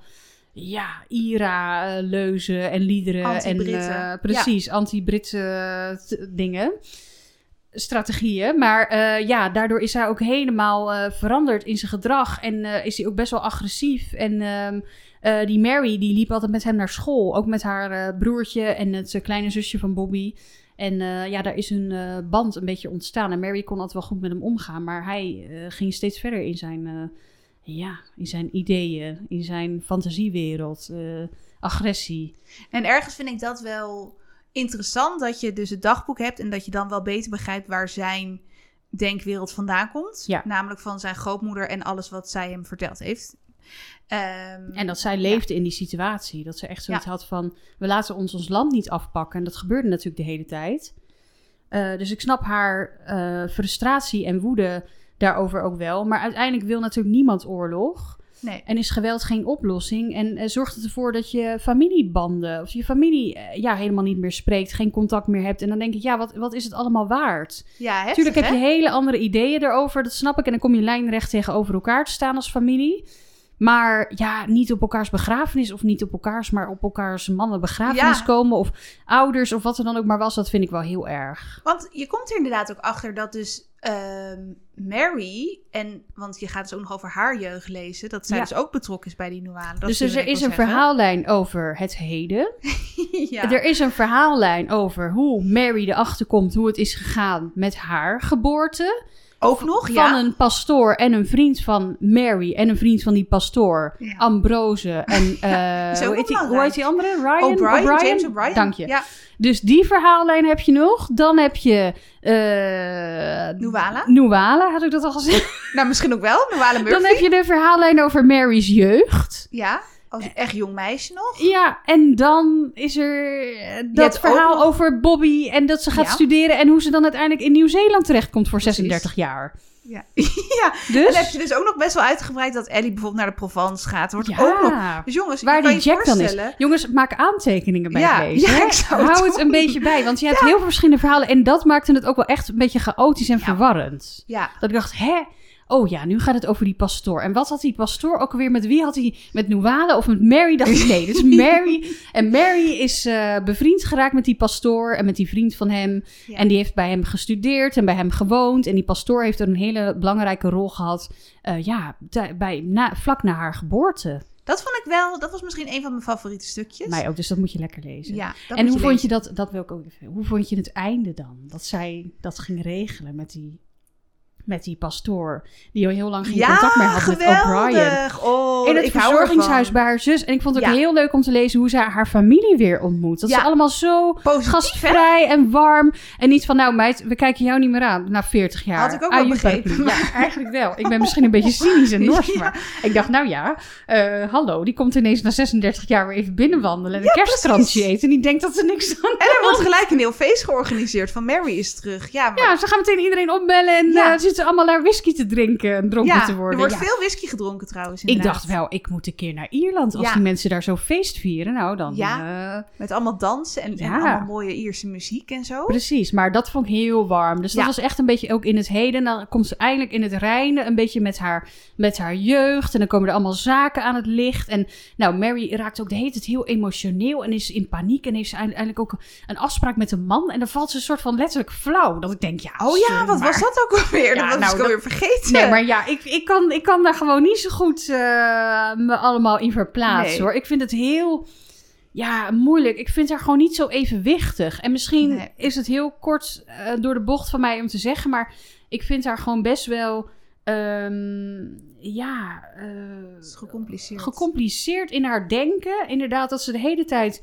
ja, IRA-leuzen en liederen. Anti-Britten. En, eh, precies, anti-Britse eh, dingen. Strategieën. Maar eh, ja, daardoor is hij ook helemaal eh, veranderd in zijn gedrag. En eh, is hij ook best wel agressief. En ehm, eh, die Mary, die liep altijd met hem naar school. Ook met haar eh, broertje en het eh, kleine zusje van Bobby. En eh, ja, daar is hun eh, band een beetje ontstaan. En Mary kon altijd wel goed met hem omgaan. Maar hij eh, ging steeds verder in zijn, ja, in zijn ideeën. In zijn fantasiewereld. agressie. En ergens vind ik dat wel interessant, dat je dus het dagboek hebt en dat je dan wel beter begrijpt waar zijn denkwereld vandaan komt. Ja. Namelijk van zijn grootmoeder en alles wat zij hem verteld heeft. Ehm, En dat zij leefde in die situatie. Dat ze echt zoiets Ja. had van... we laten ons ons land niet afpakken. En dat gebeurde natuurlijk de hele tijd. Eh, dus ik snap haar eh, frustratie en woede daarover ook wel. Maar uiteindelijk wil natuurlijk niemand oorlog. Nee. En is geweld geen oplossing. En eh, zorgt het ervoor dat je familiebanden... of je familie ja, helemaal niet meer spreekt. Geen contact meer hebt. En dan denk ik, ja, wat, wat is het allemaal waard? Ja, heftig, Natuurlijk heb hè? je hele andere ideeën erover, dat snap ik. En dan kom je lijnrecht tegenover elkaar te staan als familie. Maar ja, niet op elkaars begrafenis of niet op elkaars, maar op elkaars mannen begrafenis Ja. komen. Of ouders of wat er dan ook maar was, dat vind ik wel heel erg. Want je komt er inderdaad ook achter dat dus ehm, Mary, en, want je gaat dus ook nog over haar jeugd lezen, dat zij Ja. dus ook betrokken is bij die Noale. Dat dus wilde er is een zeggen. verhaallijn over het heden. ja. Er is een verhaallijn over hoe Mary erachter komt hoe het is gegaan met haar geboorte. Ook nog, Van ja. een pastoor en een vriend van Mary en een vriend van die pastoor, Ja. Ambrose en eh, hoe, heet die, hoe heet die andere? Ryan? O'Brien, James O'Brien. Dank je. Ja. Dus die verhaallijn heb je nog. Dan heb je... Nuala? Nuala, had ik dat al gezegd? Nou, misschien ook wel, Noale Murphy. Dan heb je de verhaallijn over Mary's jeugd. Ja, als echt jong meisje nog. Ja, en dan is er eh, dat verhaal over Bobby en dat ze gaat Ja. studeren en hoe ze dan uiteindelijk in Nieuw-Zeeland terechtkomt voor Precies. 36 jaar. Ja. ja. En Dus, dan heb je dus ook nog best wel uitgebreid dat Ellie bijvoorbeeld naar de Provence gaat. Er wordt ja, ook nog... Dus jongens, waar die Jack dan is. Jongens, maak aantekeningen bij Ja, lezen. ja, ik zou het Hou het een beetje bij, want je hebt heel veel verschillende verhalen en dat maakte het ook wel echt een beetje chaotisch en verwarrend. Ja, Dat ik dacht, hè? Oh ja, nu gaat het over die pastoor. En wat had die pastoor ook alweer met wie had hij? Met Nuala of met Mary? Dacht ik, nee, is Mary. En Mary is eh, bevriend geraakt met die pastoor en met die vriend van hem. Ja. En die heeft bij hem gestudeerd en bij hem gewoond. En die pastoor heeft er een hele belangrijke rol gehad. eh, ja, bij, na, vlak na haar geboorte. dat vond ik wel... Dat was misschien een van mijn favoriete stukjes. Mij ook, dus dat moet je lekker lezen. Ja, dat en hoe vond lezen. je dat, dat wil ik ook even, hoe vond je het einde dan? Dat zij dat ging regelen met die, met die pastoor, die al heel lang geen Ja, contact meer had met O'Brien. Oh, In het verzorgingshuis bij haar zus. En ik vond het ook Ja. heel leuk om te lezen hoe zij haar familie weer ontmoet. Dat Ja. ze allemaal zo Positief, hè? gastvrij en warm. En niet van, nou meid, we kijken jou niet meer aan na 40 jaar. Had ik ook wel Aju begrepen. Ja, eigenlijk wel. Ik ben misschien een beetje cynisch en nors, maar ik dacht, nou ja, eh, hallo, die komt ineens na 36 jaar weer even binnenwandelen en een kerstkransje eten. En die denkt dat ze niks aan En er wordt gelijk een heel feest georganiseerd van Mary is terug. Ja, maar Ja, ze gaan meteen iedereen opbellen en Ja. Zitten allemaal naar whisky te drinken en dronken ja, te worden. er wordt Ja. veel whisky gedronken trouwens. Ik dacht wel, ik moet een keer naar Ierland. Als Ja. die mensen daar zo feest vieren, nou dan... Ja. eh, Met allemaal dansen en, en allemaal mooie Ierse muziek en zo. Precies, maar dat vond ik heel warm. Dus dat was echt een beetje ook in het heden. Dan komt ze eindelijk in het reinen, een beetje met haar, met haar jeugd. En dan komen er allemaal zaken aan het licht. En nou, Mary raakt ook de hele tijd heel emotioneel en is in paniek. En heeft ze eindelijk ook een afspraak met een man. En dan valt ze een soort van letterlijk flauw. Dat ik denk, ja, Oh ja, wat maar- was dat ook alweer? Ja, dat nou, ik alweer vergeten. Nee, maar ja, ik, ik, kan, ik kan daar gewoon niet zo goed eh, me allemaal in verplaatsen Nee. hoor. Ik vind het heel ja, moeilijk. Ik vind haar gewoon niet zo evenwichtig. En misschien Nee. is het heel kort eh, door de bocht van mij om te zeggen, maar ik vind haar gewoon best wel. ehm, ja, is gecompliceerd. gecompliceerd in haar denken. Inderdaad, dat ze de hele tijd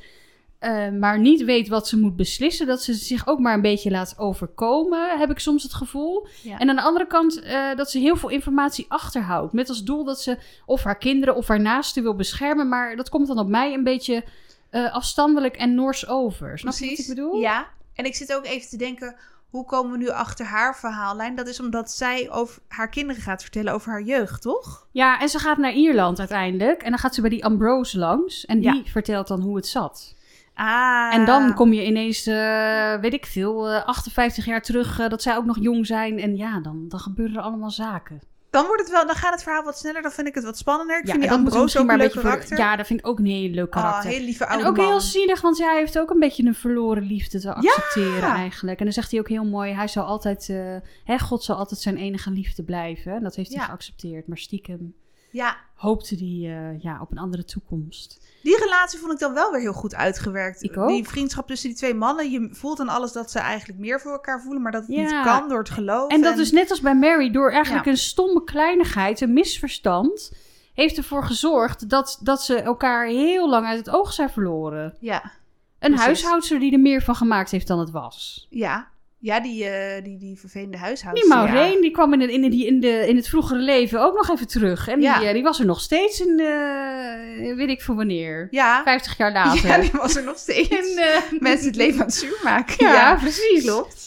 eh, maar niet weet wat ze moet beslissen. Dat ze zich ook maar een beetje laat overkomen, heb ik soms het gevoel. Ja. En aan de andere kant eh, dat ze heel veel informatie achterhoudt. Met als doel dat ze of haar kinderen of haar naasten wil beschermen. Maar dat komt dan op mij een beetje eh, afstandelijk en nors over. Snap je wat ik bedoel? Ja, en ik zit ook even te denken, hoe komen we nu achter haar verhaallijn? Dat is omdat zij over haar kinderen gaat vertellen over haar jeugd, toch? Ja, en ze gaat naar Ierland uiteindelijk. En dan gaat ze bij die Ambrose langs. En die Ja. vertelt dan hoe het zat. Ah. En dan kom je ineens, eh, weet ik veel, eh, 58 jaar terug, eh, dat zij ook nog jong zijn. En ja, dan, dan gebeuren er allemaal zaken. Dan, wordt het wel, dan gaat het verhaal wat sneller, dan vind ik het wat spannender. Ik ja, vind en die Ambrose ook een leuk voor- karakter. Ja, dat vind ik ook een heel leuk Ah, karakter. heel lieve en oude ook man. heel zielig, want hij heeft ook een beetje een verloren liefde te accepteren eigenlijk. En dan zegt hij ook heel mooi, hij zal altijd, eh, hè, God zal altijd zijn enige liefde blijven. En dat heeft hij Ja. geaccepteerd. Maar stiekem Ja, hoopte hij eh, ja, op een andere toekomst. die relatie vond ik dan wel weer heel goed uitgewerkt. Ik ook. Die vriendschap tussen die twee mannen. Je voelt dan alles dat ze eigenlijk meer voor elkaar voelen, maar dat het Ja. niet kan door het geloof. En dat is net als bij Mary, door eigenlijk Ja. een stomme kleinigheid, een misverstand, heeft ervoor gezorgd dat, dat ze elkaar heel lang uit het oog zijn verloren. Ja, Een Precies. huishoudster die er meer van gemaakt heeft dan het was. ja. Ja, die, eh, die, die vervelende huishoudster. Die ja. Maureen, die kwam in, het- in, in, de, in het vroegere leven ook nog even terug. En die, eh, die was er nog steeds in, eh, weet ik voor wanneer. Ja. 50 jaar later. ja, die was er nog steeds. En, Mensen het leven aan het zuur maken. ja, precies. klopt.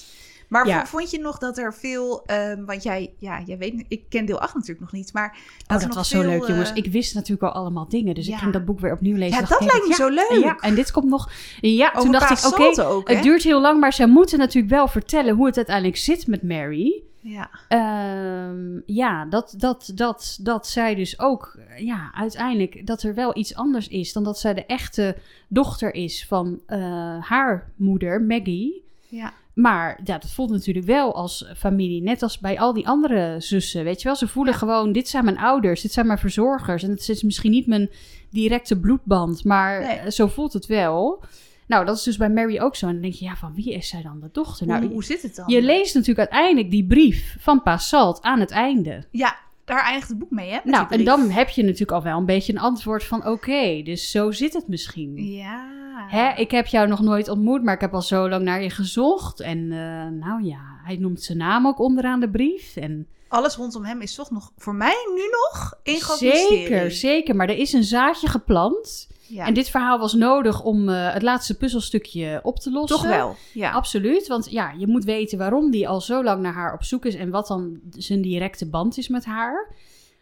Maar Ja. vond je nog dat er veel... ehm, want jij, ja, jij weet... Ik ken deel 8 natuurlijk nog niet, maar... Oh, er dat nog was zo leuk, jongens. eh, Ik wist natuurlijk al allemaal dingen. Dus ik ging dat boek weer opnieuw lezen. Ja, dat lijkt me zo leuk. Ja, en dit komt nog... Ja, toen dacht ik, oké, het duurt heel lang, maar zij moeten natuurlijk wel vertellen hoe het uiteindelijk zit met Mary. Ja. Ehm, ja, dat, dat, dat, dat zij dus ook, ja, uiteindelijk, dat er wel iets anders is dan dat zij de echte dochter is van eh, haar moeder, Maggie. Ja. Maar ja, dat voelt natuurlijk wel als familie. Net als bij al die andere zussen. Weet je wel, ze voelen gewoon: dit zijn mijn ouders, dit zijn mijn verzorgers. En het is misschien niet mijn directe bloedband, maar Nee. eh, zo voelt het wel. Nou, dat is dus bij Mary ook zo. En dan denk je: ja, van wie is zij dan de dochter? Hoe, Nou, hoe zit het dan? je leest natuurlijk uiteindelijk die brief van Pa Salt aan het einde. Ja, daar eindigt het boek mee, hè? Nou, en dan heb je natuurlijk al wel een beetje een antwoord van: oké, dus zo zit het misschien. Ja. Hè, ik heb jou nog nooit ontmoet, maar ik heb al zo lang naar je gezocht. En eh, nou ja, hij noemt zijn naam ook onderaan de brief. En Alles rondom hem is toch nog, voor mij nu nog, groot zeker, mysterie. zeker. Maar er is een zaadje geplant. Ja, En dit verhaal was nodig om eh, het laatste puzzelstukje op te lossen. toch wel. Ja. Absoluut, want ja, je moet weten waarom die al zo lang naar haar op zoek is en wat dan zijn directe band is met haar.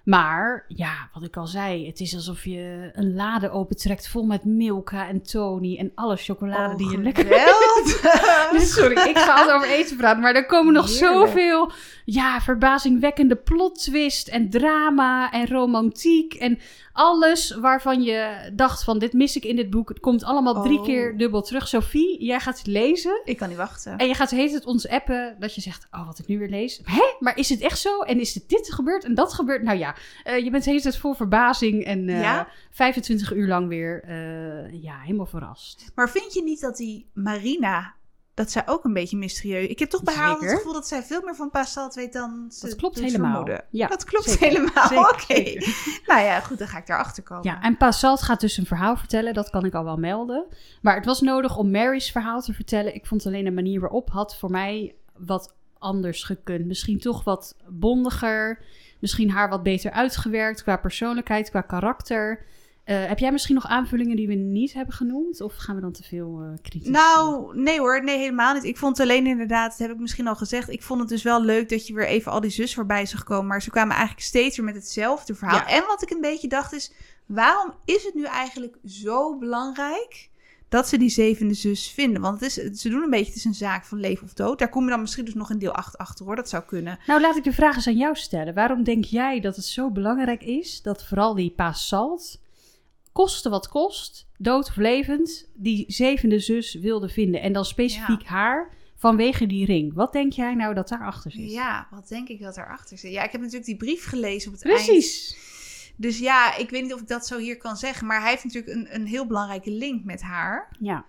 Maar ja, wat ik al zei, het is alsof je een lade opentrekt vol met Milka en Tony en alle chocolade die je lekker geweldig. Dus sorry, ik ga altijd over eten praten, maar er komen nog Heerlijk. zoveel ja, verbazingwekkende plot twist en drama en romantiek en alles waarvan je dacht van dit mis ik in dit boek. Het komt allemaal drie Oh. keer dubbel terug. Sophie, jij gaat het lezen Ik kan niet wachten. en je gaat heet het ons appen dat je zegt, oh wat ik nu weer lees. Hè, maar is het echt zo? En is het dit gebeurd en dat gebeurd? Nou ja, eh, je bent heet het vol verbazing en eh, Ja? 25 uur lang weer eh, ja, helemaal verrast. Maar vind je niet dat die Marina, dat zij ook een beetje mysterieus... Ik heb toch bij haar altijd Zeker. het gevoel dat zij veel meer van Pascal weet dan ze Dat klopt helemaal. Ja, dat klopt zeker. helemaal, oké. Nou ja, goed, dan ga ik daarachter komen. Ja, en Pa Salt gaat dus een verhaal vertellen, dat kan ik al wel melden. Maar het was nodig om Mary's verhaal te vertellen. Ik vond alleen de manier waarop had voor mij wat anders gekund. Misschien toch wat bondiger, misschien haar wat beter uitgewerkt qua persoonlijkheid, qua karakter. Eh, heb jij misschien nog aanvullingen die we niet hebben genoemd? Of gaan we dan te veel eh kritisch? Nou, nee hoor, nee helemaal niet. Ik vond alleen inderdaad, dat heb ik misschien al gezegd, ik vond het dus wel leuk dat je weer even al die zus voorbij zag komen. Maar ze kwamen eigenlijk steeds weer met hetzelfde verhaal. Ja. En wat ik een beetje dacht is, waarom is het nu eigenlijk zo belangrijk dat ze die zevende zus vinden? Want het is, ze doen een beetje, het is een zaak van leven of dood. Daar kom je dan misschien dus nog in deel 8 achter hoor, dat zou kunnen. Nou, laat ik de vraag eens aan jou stellen. Waarom denk jij dat het zo belangrijk is dat vooral die Salt, koste wat kost, dood of levend, die zevende zus wilde vinden? En dan specifiek haar vanwege die ring. Wat denk jij nou dat daarachter zit? Ja, wat denk ik dat erachter zit? Ja, ik heb natuurlijk die brief gelezen op het eind. Precies. Dus ja, ik weet niet of ik dat zo hier kan zeggen. Maar hij heeft natuurlijk een, een heel belangrijke link met haar. Ja.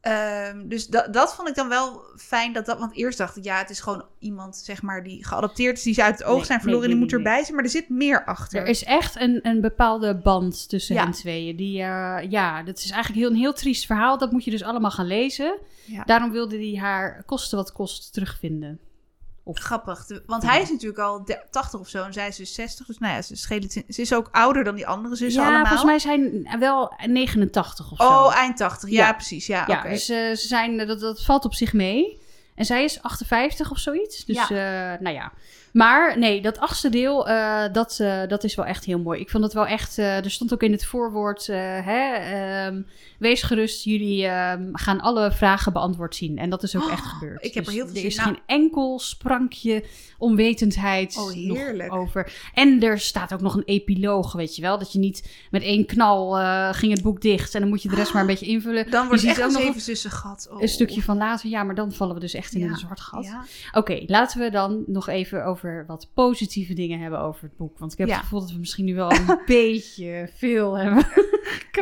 Ehm, dus dat, dat vond ik dan wel fijn. Dat dat, want eerst dacht ik, ja, het is gewoon iemand zeg maar, die geadopteerd is. Die ze uit het oog Nee, zijn verloren en nee, die moet erbij zijn. Maar er zit meer achter. Er is echt een, een bepaalde band tussen Ja. hen tweeën. Die, eh, ja, dat is eigenlijk heel, een heel triest verhaal. Dat moet je dus allemaal gaan lezen. Ja. Daarom wilde hij haar koste wat kost terugvinden. Of, Grappig. Want hij is natuurlijk al de- 80 of zo en zij is dus 60. Dus nou ja, ze, schelen, ze is ook ouder dan die andere zussen ja, allemaal. volgens mij zijn wel 89 of zo. Oh, eind 80. Ja, Ja. precies. Ja, Ja, dus eh, ze zijn, dat, dat valt op zich mee. En zij is 58 of zoiets. Dus eh, nou ja. Maar nee, dat achtste deel, eh, dat, eh, dat is wel echt heel mooi. Ik vond het wel echt, eh, er stond ook in het voorwoord, hè, ehm, wees gerust, jullie ehm, gaan alle vragen beantwoord zien. En dat is ook echt Oh, gebeurd. ik heb er Dus heel veel Er is geen enkel sprankje onwetendheid Oh, nog over. En er staat ook nog een epiloog, weet je wel. Dat je niet met één knal eh, ging het boek dicht en dan moet je de rest maar een beetje invullen. Dan wordt je het echt ook een nog zeven zussen gat. Oh. een stukje van later, ja, maar dan vallen we dus echt in Ja, een zwart gat. Ja. Oké, laten we dan nog even over wat positieve dingen hebben over het boek. Want ik heb Ja. het gevoel dat we misschien nu wel een beetje veel hebben.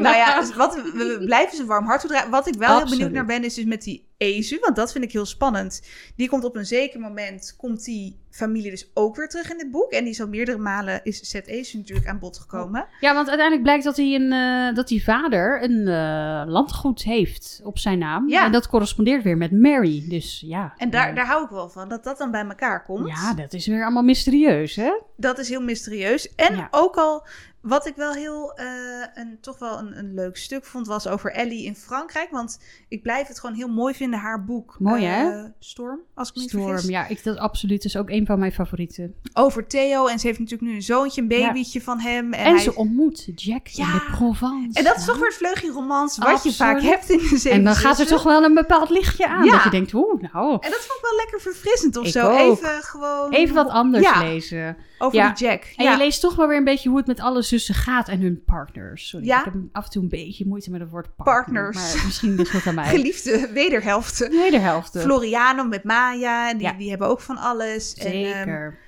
Nou ja, wat, we, we blijven ze warm hart toedragen. Wat ik wel heel benieuwd naar ben, is dus met die Ezu. Want dat vind ik heel spannend. Die komt op een zeker moment, komt die familie dus ook weer terug in het boek. En die is al meerdere malen, is Zet Ezu natuurlijk aan bod gekomen. Ja, want uiteindelijk blijkt dat hij een, eh, dat die vader een eh, landgoed heeft op zijn naam. Ja. En dat correspondeert weer met Mary. Dus ja. En daar, eh, daar hou ik wel van, dat dat dan bij elkaar komt. Ja, dat is weer allemaal mysterieus, hè? Dat is heel mysterieus. En Ja. ook al, wat ik wel heel, eh, een, toch wel een, een leuk stuk vond, was over Ellie in Frankrijk. Want ik blijf het gewoon heel mooi vinden, haar boek. Mooi, eh, hè? Storm, als ik me niet Storm, vergis. ja, ik, dat absoluut is ook een van mijn favorieten. Over Theo. En ze heeft natuurlijk nu een zoontje, een babytje van hem. En, En, hij- ze ontmoet Jack Ja. in de Provence. En dat is toch weer het vleugje romans wat je vaak hebt in de zeven En dan gaat er toch wel een bepaald lichtje aan. Ja. Dat je denkt, oeh, nou, En dat vond ik wel lekker verfrissend of Ik zo. ook. Even gewoon... even wat anders Ja. lezen. Over Ja. die Jack. En ja. je leest toch wel weer een beetje hoe het met alle zussen gaat en hun partners. Sorry, Ja. ik heb af en toe een beetje moeite met het woord partner. Partners. Maar misschien ligt het aan mij. Geliefde wederhelften. Wederhelften. Floriano met Maya, die, die hebben ook van alles. En, ehm, Zeker.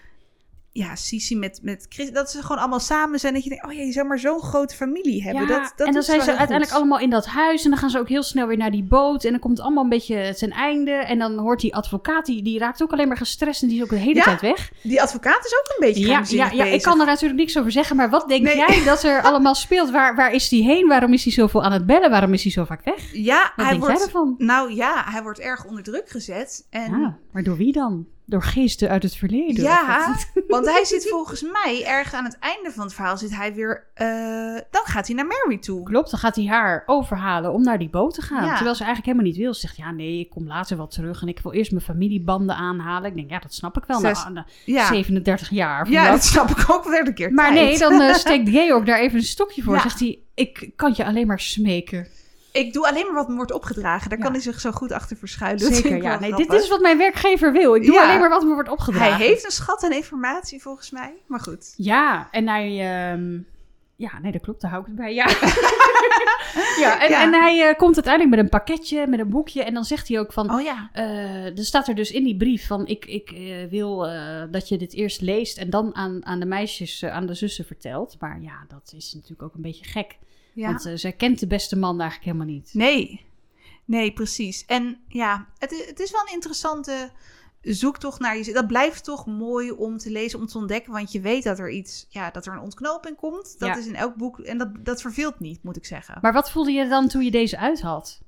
Ja, Sisi met, met Chris. Dat ze gewoon allemaal samen zijn. Dat je denkt, oh ja, je zou maar zo'n grote familie hebben. Ja, dat, dat en dan zijn ze uiteindelijk goed. allemaal in dat huis. En dan gaan ze ook heel snel weer naar die boot. En dan komt het allemaal een beetje ten einde. En dan hoort die advocaat, die, die raakt ook alleen maar gestrest. En die is ook de hele Ja, tijd weg. Die advocaat is ook een beetje Ja, ja, ja, ik kan er natuurlijk niks over zeggen. Maar wat denk Nee. jij dat er allemaal speelt? Waar, waar is die heen? Waarom is hij zoveel aan het bellen? Waarom is hij zo vaak weg? Ja, Wat hij denk wordt... jij ervan? Nou ja, hij wordt erg onder druk gezet. En Ja, maar door wie dan? Door geesten uit het verleden? Ja, want hij zit volgens mij erg aan het einde van het verhaal zit hij weer. eh, dan gaat hij naar Mary toe. Klopt, dan gaat hij haar overhalen om naar die boot te gaan. Ja. Terwijl ze eigenlijk helemaal niet wil. Ze zegt, ja nee, ik kom later wel terug en ik wil eerst mijn familiebanden aanhalen. Ik denk, ja, dat snap ik wel. Zes- Na, na Ja, 37 jaar. ja wat. dat snap ik ook wel derde keer. Maar tijd. nee, dan eh, steekt Georg daar even een stokje voor. Ja. Zegt hij, ik kan je alleen maar smeken. Ik doe alleen maar wat me wordt opgedragen. Daar Ja. kan hij zich zo goed achter verschuilen. Zeker, ja. Nee, dit is wat mijn werkgever wil. Ik doe Ja. alleen maar wat me wordt opgedragen. Hij heeft een schat aan informatie volgens mij. Maar goed. Ja, en hij... ehm, Ja, nee, dat klopt. Daar hou ik het bij. Ja, ja, en, Ja. en hij eh, komt uiteindelijk met een pakketje, met een boekje. En dan zegt hij ook van... Oh ja. Eh, er staat er dus in die brief van ik, ik eh, wil dat je dit eerst leest en dan aan, aan de meisjes, aan de zussen vertelt. Maar ja, dat is natuurlijk ook een beetje gek. Ja. Want eh, zij kent de beste man eigenlijk helemaal niet. Nee. Nee, precies. En ja, het, i- het is wel een interessante zoektocht naar je. Dat blijft toch mooi om te lezen, om te ontdekken. Want je weet dat er iets, ja, dat er een ontknoping komt. Dat Ja. is in elk boek. En dat, dat verveelt niet, moet ik zeggen. Maar wat voelde je dan toen je deze uit had?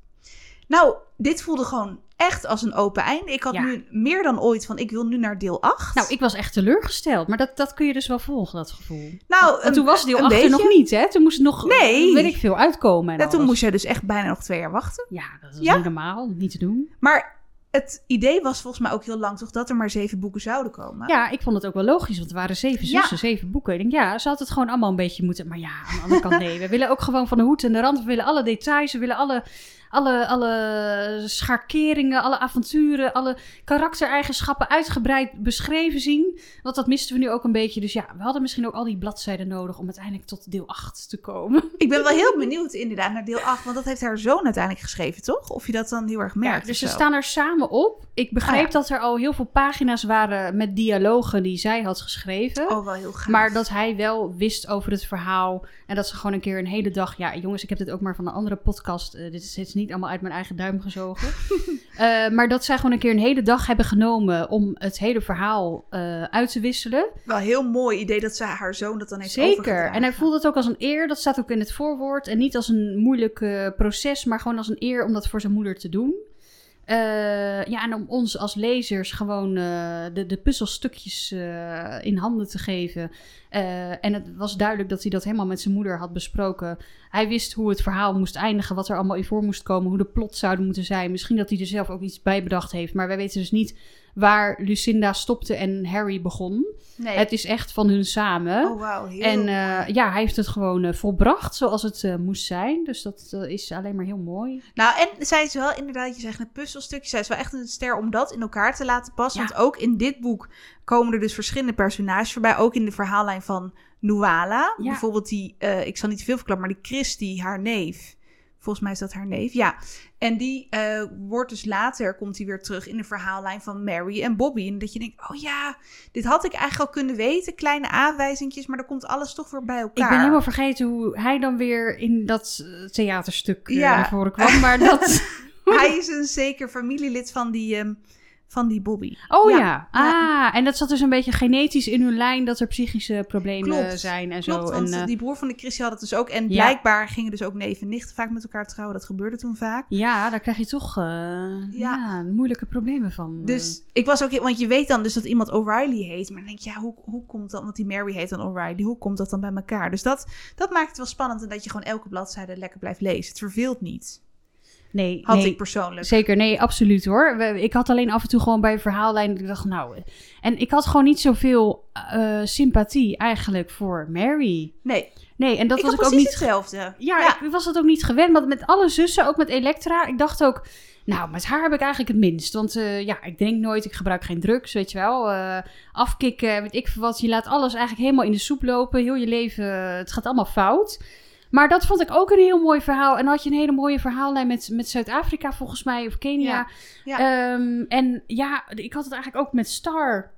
Nou, dit voelde gewoon echt als een open einde. Ik had Ja. nu meer dan ooit van, ik wil nu naar deel 8. Nou, ik was echt teleurgesteld. Maar dat, dat kun je dus wel volgen, dat gevoel. nou toen was deel een 8 er nog niet, hè? Toen moest het nog, Nee. weet ik veel, uitkomen. En Ja, toen moest je dus echt bijna nog twee jaar wachten. Ja, dat is Ja? niet normaal, niet te doen. Maar het idee was volgens mij ook heel lang toch dat er maar zeven boeken zouden komen. Ja, ik vond het ook wel logisch, want er waren zeven Ja. zussen, zeven boeken. Ik denk, ja, ze had het gewoon allemaal een beetje moeten... Maar ja, aan de andere kant, nee. We willen ook gewoon van de hoed en de rand. We willen alle details, we willen alle, alle, alle schakeringen, alle avonturen, alle karaktereigenschappen uitgebreid beschreven zien. Want dat misten we nu ook een beetje. Dus ja, we hadden misschien ook al die bladzijden nodig om uiteindelijk tot deel 8 te komen. Ik ben wel heel benieuwd inderdaad naar deel 8, want dat heeft haar zoon uiteindelijk geschreven, toch? Of je dat dan heel erg merkt. Ja, dus ze zo. staan er samen op. Ik begreep Ah, ja. dat er al heel veel pagina's waren met dialogen die zij had geschreven. Oh, wel heel gaaf. Maar dat hij wel wist over het verhaal. En dat ze gewoon een keer een hele dag. Ja, jongens, ik heb dit ook maar van een andere podcast. eh, dit, is, dit is niet allemaal uit mijn eigen duim gezogen. Eh, maar dat zij gewoon een keer een hele dag hebben genomen. om het hele verhaal eh, uit te wisselen. Wel een heel mooi idee dat ze haar zoon dat dan heeft Zeker. En hij voelde het ook als een eer. Dat staat ook in het voorwoord. En niet als een moeilijk proces. maar gewoon als een eer om dat voor zijn moeder te doen. Eh, ja, en om ons als lezers gewoon eh, de, de puzzelstukjes eh, in handen te geven. En het was duidelijk dat hij dat helemaal met zijn moeder had besproken. Hij wist hoe het verhaal moest eindigen, wat er allemaal in voor moest komen, hoe de plot zouden moeten zijn. Misschien dat hij er zelf ook iets bij bedacht heeft, maar wij weten dus niet waar Lucinda stopte en Harry begon. Nee. Het is echt van hun samen. Oh, wauw. Heel En eh, ja, hij heeft het gewoon eh, volbracht zoals het eh, moest zijn. Dus dat is alleen maar heel mooi. Nou, en zij is wel inderdaad, je zegt een puzzelstukje. Zij is wel echt een ster om dat in elkaar te laten passen. Ja. Want ook in dit boek komen er dus verschillende personages voorbij. Ook in de verhaallijn van Nuala. Ja. Bijvoorbeeld die, ik zal niet te veel verklappen, maar die Christy, haar neef. Volgens mij is dat haar neef, ja. En die eh, wordt dus later, komt hij weer terug in de verhaallijn van Mary en Bobby. En dat je denkt, oh ja, dit had ik eigenlijk al kunnen weten. Kleine aanwijzingjes, maar dan komt alles toch weer bij elkaar. Ik ben helemaal vergeten hoe hij dan weer in dat eh, theaterstuk Ja. naar voren kwam. Maar dat... Hij is een zeker familielid van die, ehm, van die Bobby. Oh Ja. ja. Ah, en dat zat dus een beetje genetisch in hun lijn dat er psychische problemen Klopt. zijn en Klopt, zo. want en, eh, die broer van de Christie had het dus ook. En Ja. blijkbaar gingen dus ook neef en nicht vaak met elkaar trouwen. Dat gebeurde toen vaak. ja, daar krijg je toch eh, ja. moeilijke problemen van. eh. Dus ik was ook... Want je weet dan dus dat iemand O'Reilly heet. Maar dan denk je, ja, hoe, hoe komt dat... Want die Mary heet dan O'Reilly. Hoe komt dat dan bij elkaar? Dus dat, dat maakt het wel spannend. En dat je gewoon elke bladzijde lekker blijft lezen. Het verveelt niet. Nee, Had nee. ik persoonlijk. Zeker, nee, absoluut hoor. Ik had alleen af en toe gewoon bij een verhaallijn. Ik dacht, nou. En ik had gewoon niet zoveel eh, sympathie eigenlijk voor Mary. Nee, Nee, en dat ik was ik ook niet. hetzelfde. Ja, ja. ik was dat ook niet gewend. Want met alle zussen, ook met Elektra, ik dacht ook. Nou, met haar heb ik eigenlijk het minst. Want eh, ja, ik drink nooit, ik gebruik geen drugs, weet je wel. Eh, afkicken, weet ik veel wat. Je laat alles eigenlijk helemaal in de soep lopen. Heel je leven, het gaat allemaal fout. Maar dat vond ik ook een heel mooi verhaal. En dan had je een hele mooie verhaallijn met, met Zuid-Afrika volgens mij, of Kenia. Ja, Ehm, en ja, ik had het eigenlijk ook met Star.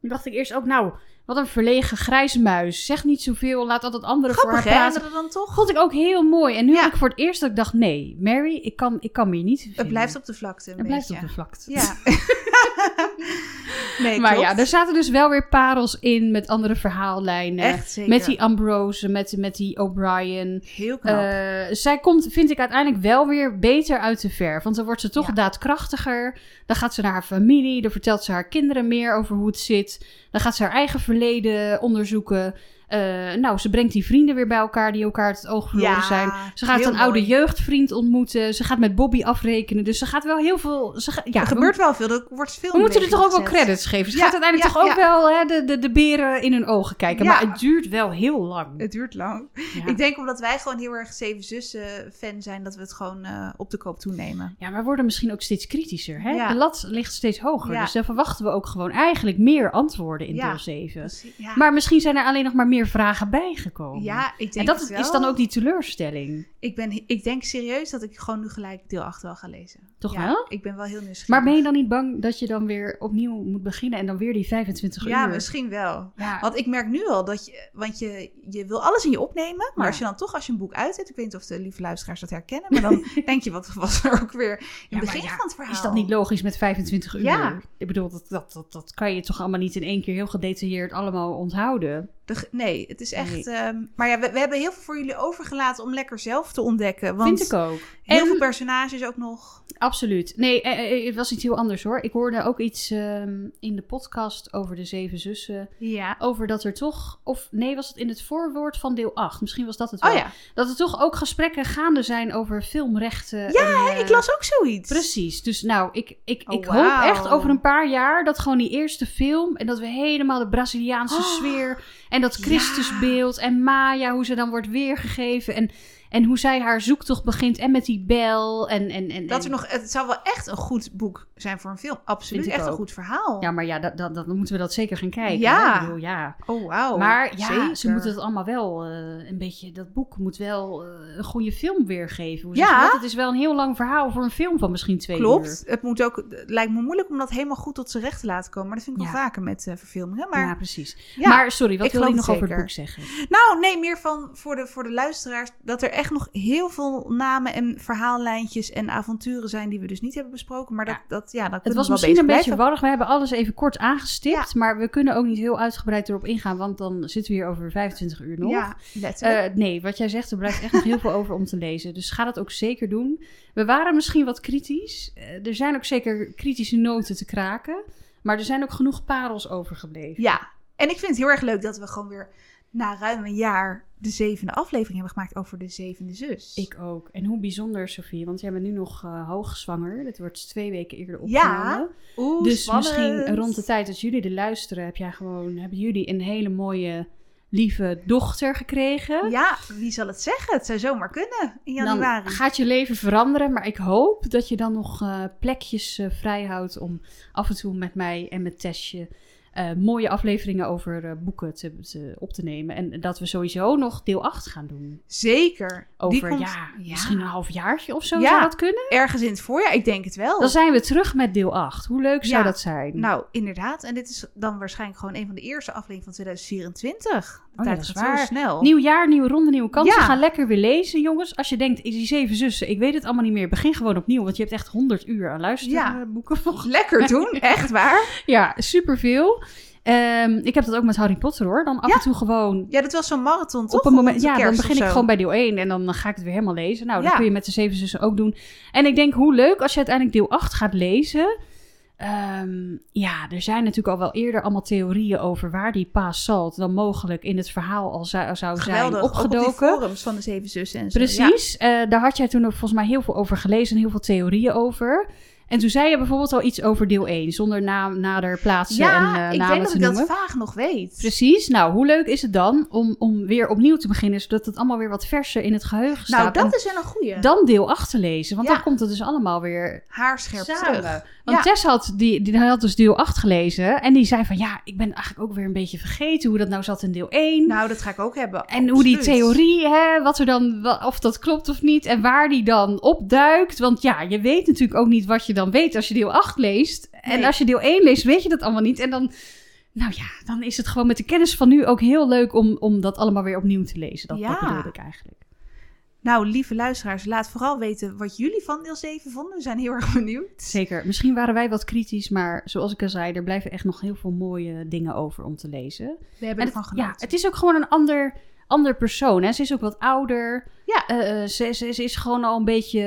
Dacht ik eerst ook, nou, wat een verlegen grijze muis. Zeg niet zoveel, laat altijd anderen voor haar Grappig, hè? praten. Dan toch? Vond ik ook heel mooi. En nu Ja. ik voor het eerst dat ik dacht, nee, Mary, ik kan, ik kan me hier niet vinden. Het blijft op de vlakte. Een Het blijft op de vlakte. Ja. nee, maar klopt. ja, er zaten dus wel weer parels in met andere verhaallijnen. Echt zeker. Met die Ambrose, met, met die O'Brien. Heel knap. Eh, zij komt, vind ik, uiteindelijk wel weer beter uit de verf. Want dan wordt ze toch Ja. daadkrachtiger. Dan gaat ze naar haar familie. Dan vertelt ze haar kinderen meer over hoe het zit. Dan gaat ze haar eigen verleden onderzoeken. Eh, nou, ze brengt die vrienden weer bij elkaar die elkaar het oog verloren Ja, zijn. Ze gaat een oude jeugdvriend ontmoeten. Ze gaat met Bobby afrekenen. Dus ze gaat wel heel veel... Ze ga- ja, er gebeurt wel veel. Er wordt veel we moeten er toch ook wel credits geven. Ze Ja, gaat uiteindelijk ja, toch ook wel hè, de, de, de beren in hun ogen kijken. Maar het duurt wel heel lang. Het duurt lang. Ik denk omdat wij gewoon heel erg Zeven Zussen fan zijn, dat we het gewoon eh, op de koop toenemen. Ja, maar we worden misschien ook steeds kritischer. Hè? De lat ligt steeds hoger. Dus dan verwachten we ook gewoon eigenlijk meer antwoorden in deel 7. Precies. Ja, Maar misschien zijn er alleen nog maar meer vragen bijgekomen. ja ik denk en dat het is dan ook die teleurstelling. Ik, ben, ik denk serieus dat ik gewoon nu gelijk deel 8 wel ga lezen. Toch Ja, wel? Ik ben wel heel nieuwsgierig. Maar ben je dan niet bang dat je dan weer opnieuw moet beginnen en dan weer die 25 Ja, uur? misschien wel. Ja, Want ik merk nu al dat je, want je, je wil alles in je opnemen, maar Ja. als je dan toch als je een boek uit hebt, ik weet niet of de lieve luisteraars dat herkennen, maar dan denk je, wat was er ook weer in Ja, het begin ja, van het verhaal? Is dat niet logisch met 25 uur? Ja. Ik bedoel, dat, dat, dat, dat kan je toch allemaal niet in één keer heel gedetailleerd allemaal onthouden? De- nee, het is echt... Nee. ehm, maar ja, we, we hebben heel veel voor jullie overgelaten om lekker zelf te ontdekken. Want Vind ik ook. heel En- veel personages ook nog. Absoluut. Nee, eh, eh, het was iets heel anders hoor. Ik hoorde ook iets ehm, in de podcast over de zeven zussen. Ja. Over dat er toch, of nee, was het in het voorwoord van deel 8? Misschien was dat het wel. Oh ja, Dat er toch ook gesprekken gaande zijn over filmrechten. Ja, en, eh, ik las ook zoiets. Precies. Dus nou, ik, ik, Oh, ik hoop echt over een paar jaar dat gewoon die eerste film en dat we helemaal de Braziliaanse Oh, sfeer en dat. Christusbeeld en Maya, hoe ze dan wordt weergegeven en, en hoe zij haar zoektocht begint en met die bel en... en, en Dat er nog, het zou wel echt een goed boek zijn voor een film. Absoluut, echt een goed verhaal. Ja, maar ja, dat, dat, moeten we dat zeker gaan kijken. Ja. bedoel, ja. Oh, wauw. maar ja, zeker. ze moeten het allemaal wel eh, een beetje... Dat boek moet wel eh, een goede film weergeven. Hoe Ja. Het is wel een heel lang verhaal voor een film van misschien twee Klopt. uur. Het, moet ook, het lijkt me moeilijk om dat helemaal goed tot zijn recht te laten komen. Maar dat vind ik wel vaker met eh, verfilmingen. Maar ja, precies. ja. maar sorry, wat ik wil je nog over het boek zeggen? Nou, nee, meer van voor de, voor de luisteraars. Dat er echt nog heel veel namen en verhaallijntjes en avonturen zijn die we dus niet hebben besproken. Maar dat, Ja. dat ja, dan Het was we misschien een beetje warrig. We hebben alles even kort aangestipt. Maar we kunnen ook niet heel uitgebreid erop ingaan. Want dan zitten we hier over 25 uur nog. Ja. Eh, nee, wat jij zegt, er blijft echt nog heel veel over om te lezen. Dus ga dat ook zeker doen. We waren misschien wat kritisch. Eh, er zijn ook zeker kritische noten te kraken. Maar er zijn ook genoeg parels overgebleven. ja, en ik vind het heel erg leuk dat we gewoon weer na ruim een jaar de zevende aflevering hebben gemaakt over de zevende zus. Ik ook. En hoe bijzonder, Sofie. Want jij bent nu nog eh hoogzwanger. Dit wordt twee weken eerder Ja, opgenomen. Oeh, dus spannend. misschien rond de tijd dat jullie er luisteren... Heb jij gewoon, hebben jullie een hele mooie, lieve dochter gekregen. Ja, wie zal het zeggen? Het zou zomaar kunnen in Dan januari. gaat je leven veranderen, maar ik hoop dat je dan nog eh, plekjes eh, vrij houdt om af en toe met mij en met Tessje eh, mooie afleveringen over eh, boeken te, te- op te nemen. En dat we sowieso nog deel 8 gaan doen. Zeker. Over, komt- ja, misschien een halfjaartje of zo Ja. zou dat kunnen. ergens in het voorjaar. Ik denk het wel. Dan zijn we terug met deel 8. Hoe leuk zou dat zijn? Nou, inderdaad. En dit is dan waarschijnlijk gewoon een van de eerste afleveringen van 2024. Oh ja, dat is waar. snel. Nieuw jaar, nieuwe ronde, nieuwe kansen. Ja. Ga lekker weer lezen, jongens. Als je denkt, die zeven zussen, ik weet het allemaal niet meer. Begin gewoon opnieuw, want je hebt echt 100 uur aan Ja. luisterboeken. Lekker doen, echt waar. Ja, superveel. Ehm, ik heb dat ook met Harry Potter hoor. Dan af Ja. en toe gewoon Ja, dat was zo'n marathon, toch? op een moment. Ja, dan begin ik gewoon bij deel 1 en dan ga ik het weer helemaal lezen. Nou, dat Ja. kun je met de zeven zussen ook doen. En ik denk, hoe leuk als je uiteindelijk deel 8 gaat lezen. Ehm, ja, er zijn natuurlijk al wel eerder allemaal theorieën over waar die Pa Salt dan mogelijk in het verhaal al zou, zou zijn. Ook op die opgedoken. forums van de Zeven Zussen en zo. Ja. Precies. Eh, daar had jij toen ook volgens mij heel veel over gelezen en heel veel theorieën over. En toen zei je bijvoorbeeld al iets over deel 1, zonder naam, nader, plaatsen ja, en uh, ik namen denk dat te ik noemen. dat vaag nog weet. Precies. Nou, hoe leuk is het dan om, om weer opnieuw te beginnen, zodat het allemaal weer wat verser in het geheugen Nou, staat. dat En is wel een goeie. dan deel 8 te lezen, want Ja. dan komt het dus allemaal weer Haarscherp samen. terug. Want Ja. Tess had, die, die had dus deel 8 gelezen en die zei van ja, ik ben eigenlijk ook weer een beetje vergeten hoe dat nou zat in deel 1. Nou, dat ga ik ook hebben. En hoe die theorie, hè, wat er dan, of dat klopt of niet, en waar die dan opduikt. Want ja, je weet natuurlijk ook niet wat je dan weet als je deel 8 leest. En Nee. als je deel 1 leest, weet je dat allemaal niet. En dan, nou ja, dan is het gewoon met de kennis van nu ook heel leuk om, om dat allemaal weer opnieuw te lezen. Dat, dat Ja. bedoelde ik eigenlijk. Nou, lieve luisteraars, laat vooral weten wat jullie van deel 7 vonden. We zijn heel erg benieuwd. Zeker. Misschien waren wij wat kritisch, maar zoals ik al zei, er blijven echt nog heel veel mooie dingen over om te lezen. We hebben En ervan genoten. ja, het is ook gewoon een ander, ander persoon. Hè? Ze is ook wat ouder. Ja. Eh, eh, ze, ze, ze is gewoon al een beetje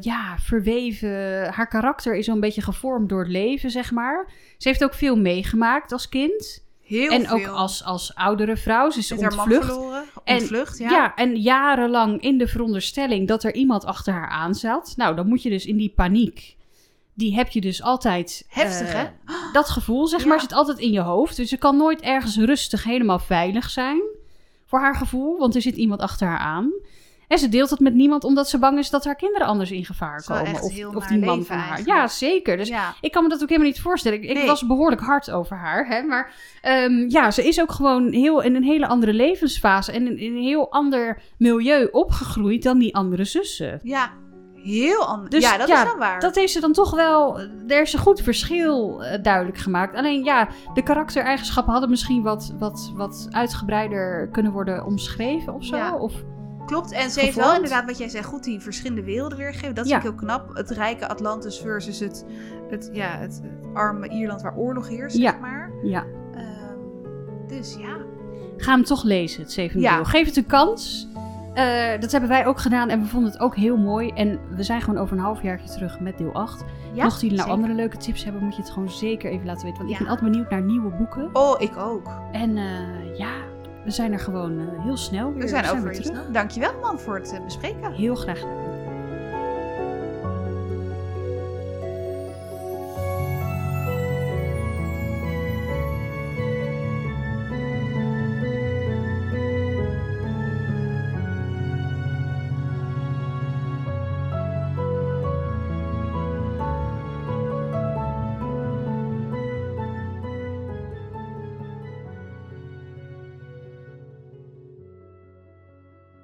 ja, verweven. Haar karakter is al een beetje gevormd door het leven, zeg maar. Ze heeft ook veel meegemaakt als kind. heel en veel. ook als, als oudere vrouw. Ze is Met haar man ontvlucht. verloren. En- Ontvlucht, ja. Ja. en jarenlang in de veronderstelling dat er iemand achter haar aan zat. Nou, dan moet je dus in die paniek. Die heb je dus altijd. Heftig, eh, hè? Dat gevoel, zeg Ja. maar, zit altijd in je hoofd. Dus ze kan nooit ergens rustig helemaal veilig zijn. Voor haar gevoel, want er zit iemand achter haar aan. En ze deelt het met niemand omdat ze bang is dat haar kinderen anders in gevaar Dat komen. echt Of, of die man leven van haar. eigenlijk. Ja, zeker. Dus ja. ik kan me dat ook helemaal niet voorstellen. Ik, Nee. was behoorlijk hard over haar. Hè? Maar ehm, ja, ze is ook gewoon heel, in een hele andere levensfase. En in, in een heel ander milieu opgegroeid dan die andere zussen. ja, heel anders. Dus ja, dat ja, is wel waar. Dat heeft ze dan toch wel. Er is een goed verschil eh, duidelijk gemaakt. Alleen ja, de karaktereigenschappen hadden misschien wat, wat, wat uitgebreider kunnen worden omschreven of zo. Ja. Of, Klopt, en ze heeft wel inderdaad wat jij zegt, goed die verschillende werelden weergegeven. Dat Ja. vind ik heel knap. Het rijke Atlantis versus het, het, ja, het, het arme Ierland waar oorlog heerst, Ja. zeg maar. ja. Ehm, dus ja. Ga hem toch lezen, het zevende Ja. deel. Geef het een kans. Eh, dat hebben wij ook gedaan en we vonden het ook heel mooi. En we zijn gewoon over een halfjaartje terug met deel 8. ja Mochten jullie nou zeker. andere leuke tips hebben, moet je het gewoon zeker even laten weten. Want ik ben altijd benieuwd naar nieuwe boeken. Oh, ik ook. En eh, ja, we zijn er gewoon eh, heel snel weer. We zijn weer over je terug. snel. Dankjewel man voor het bespreken. Heel graag gedaan.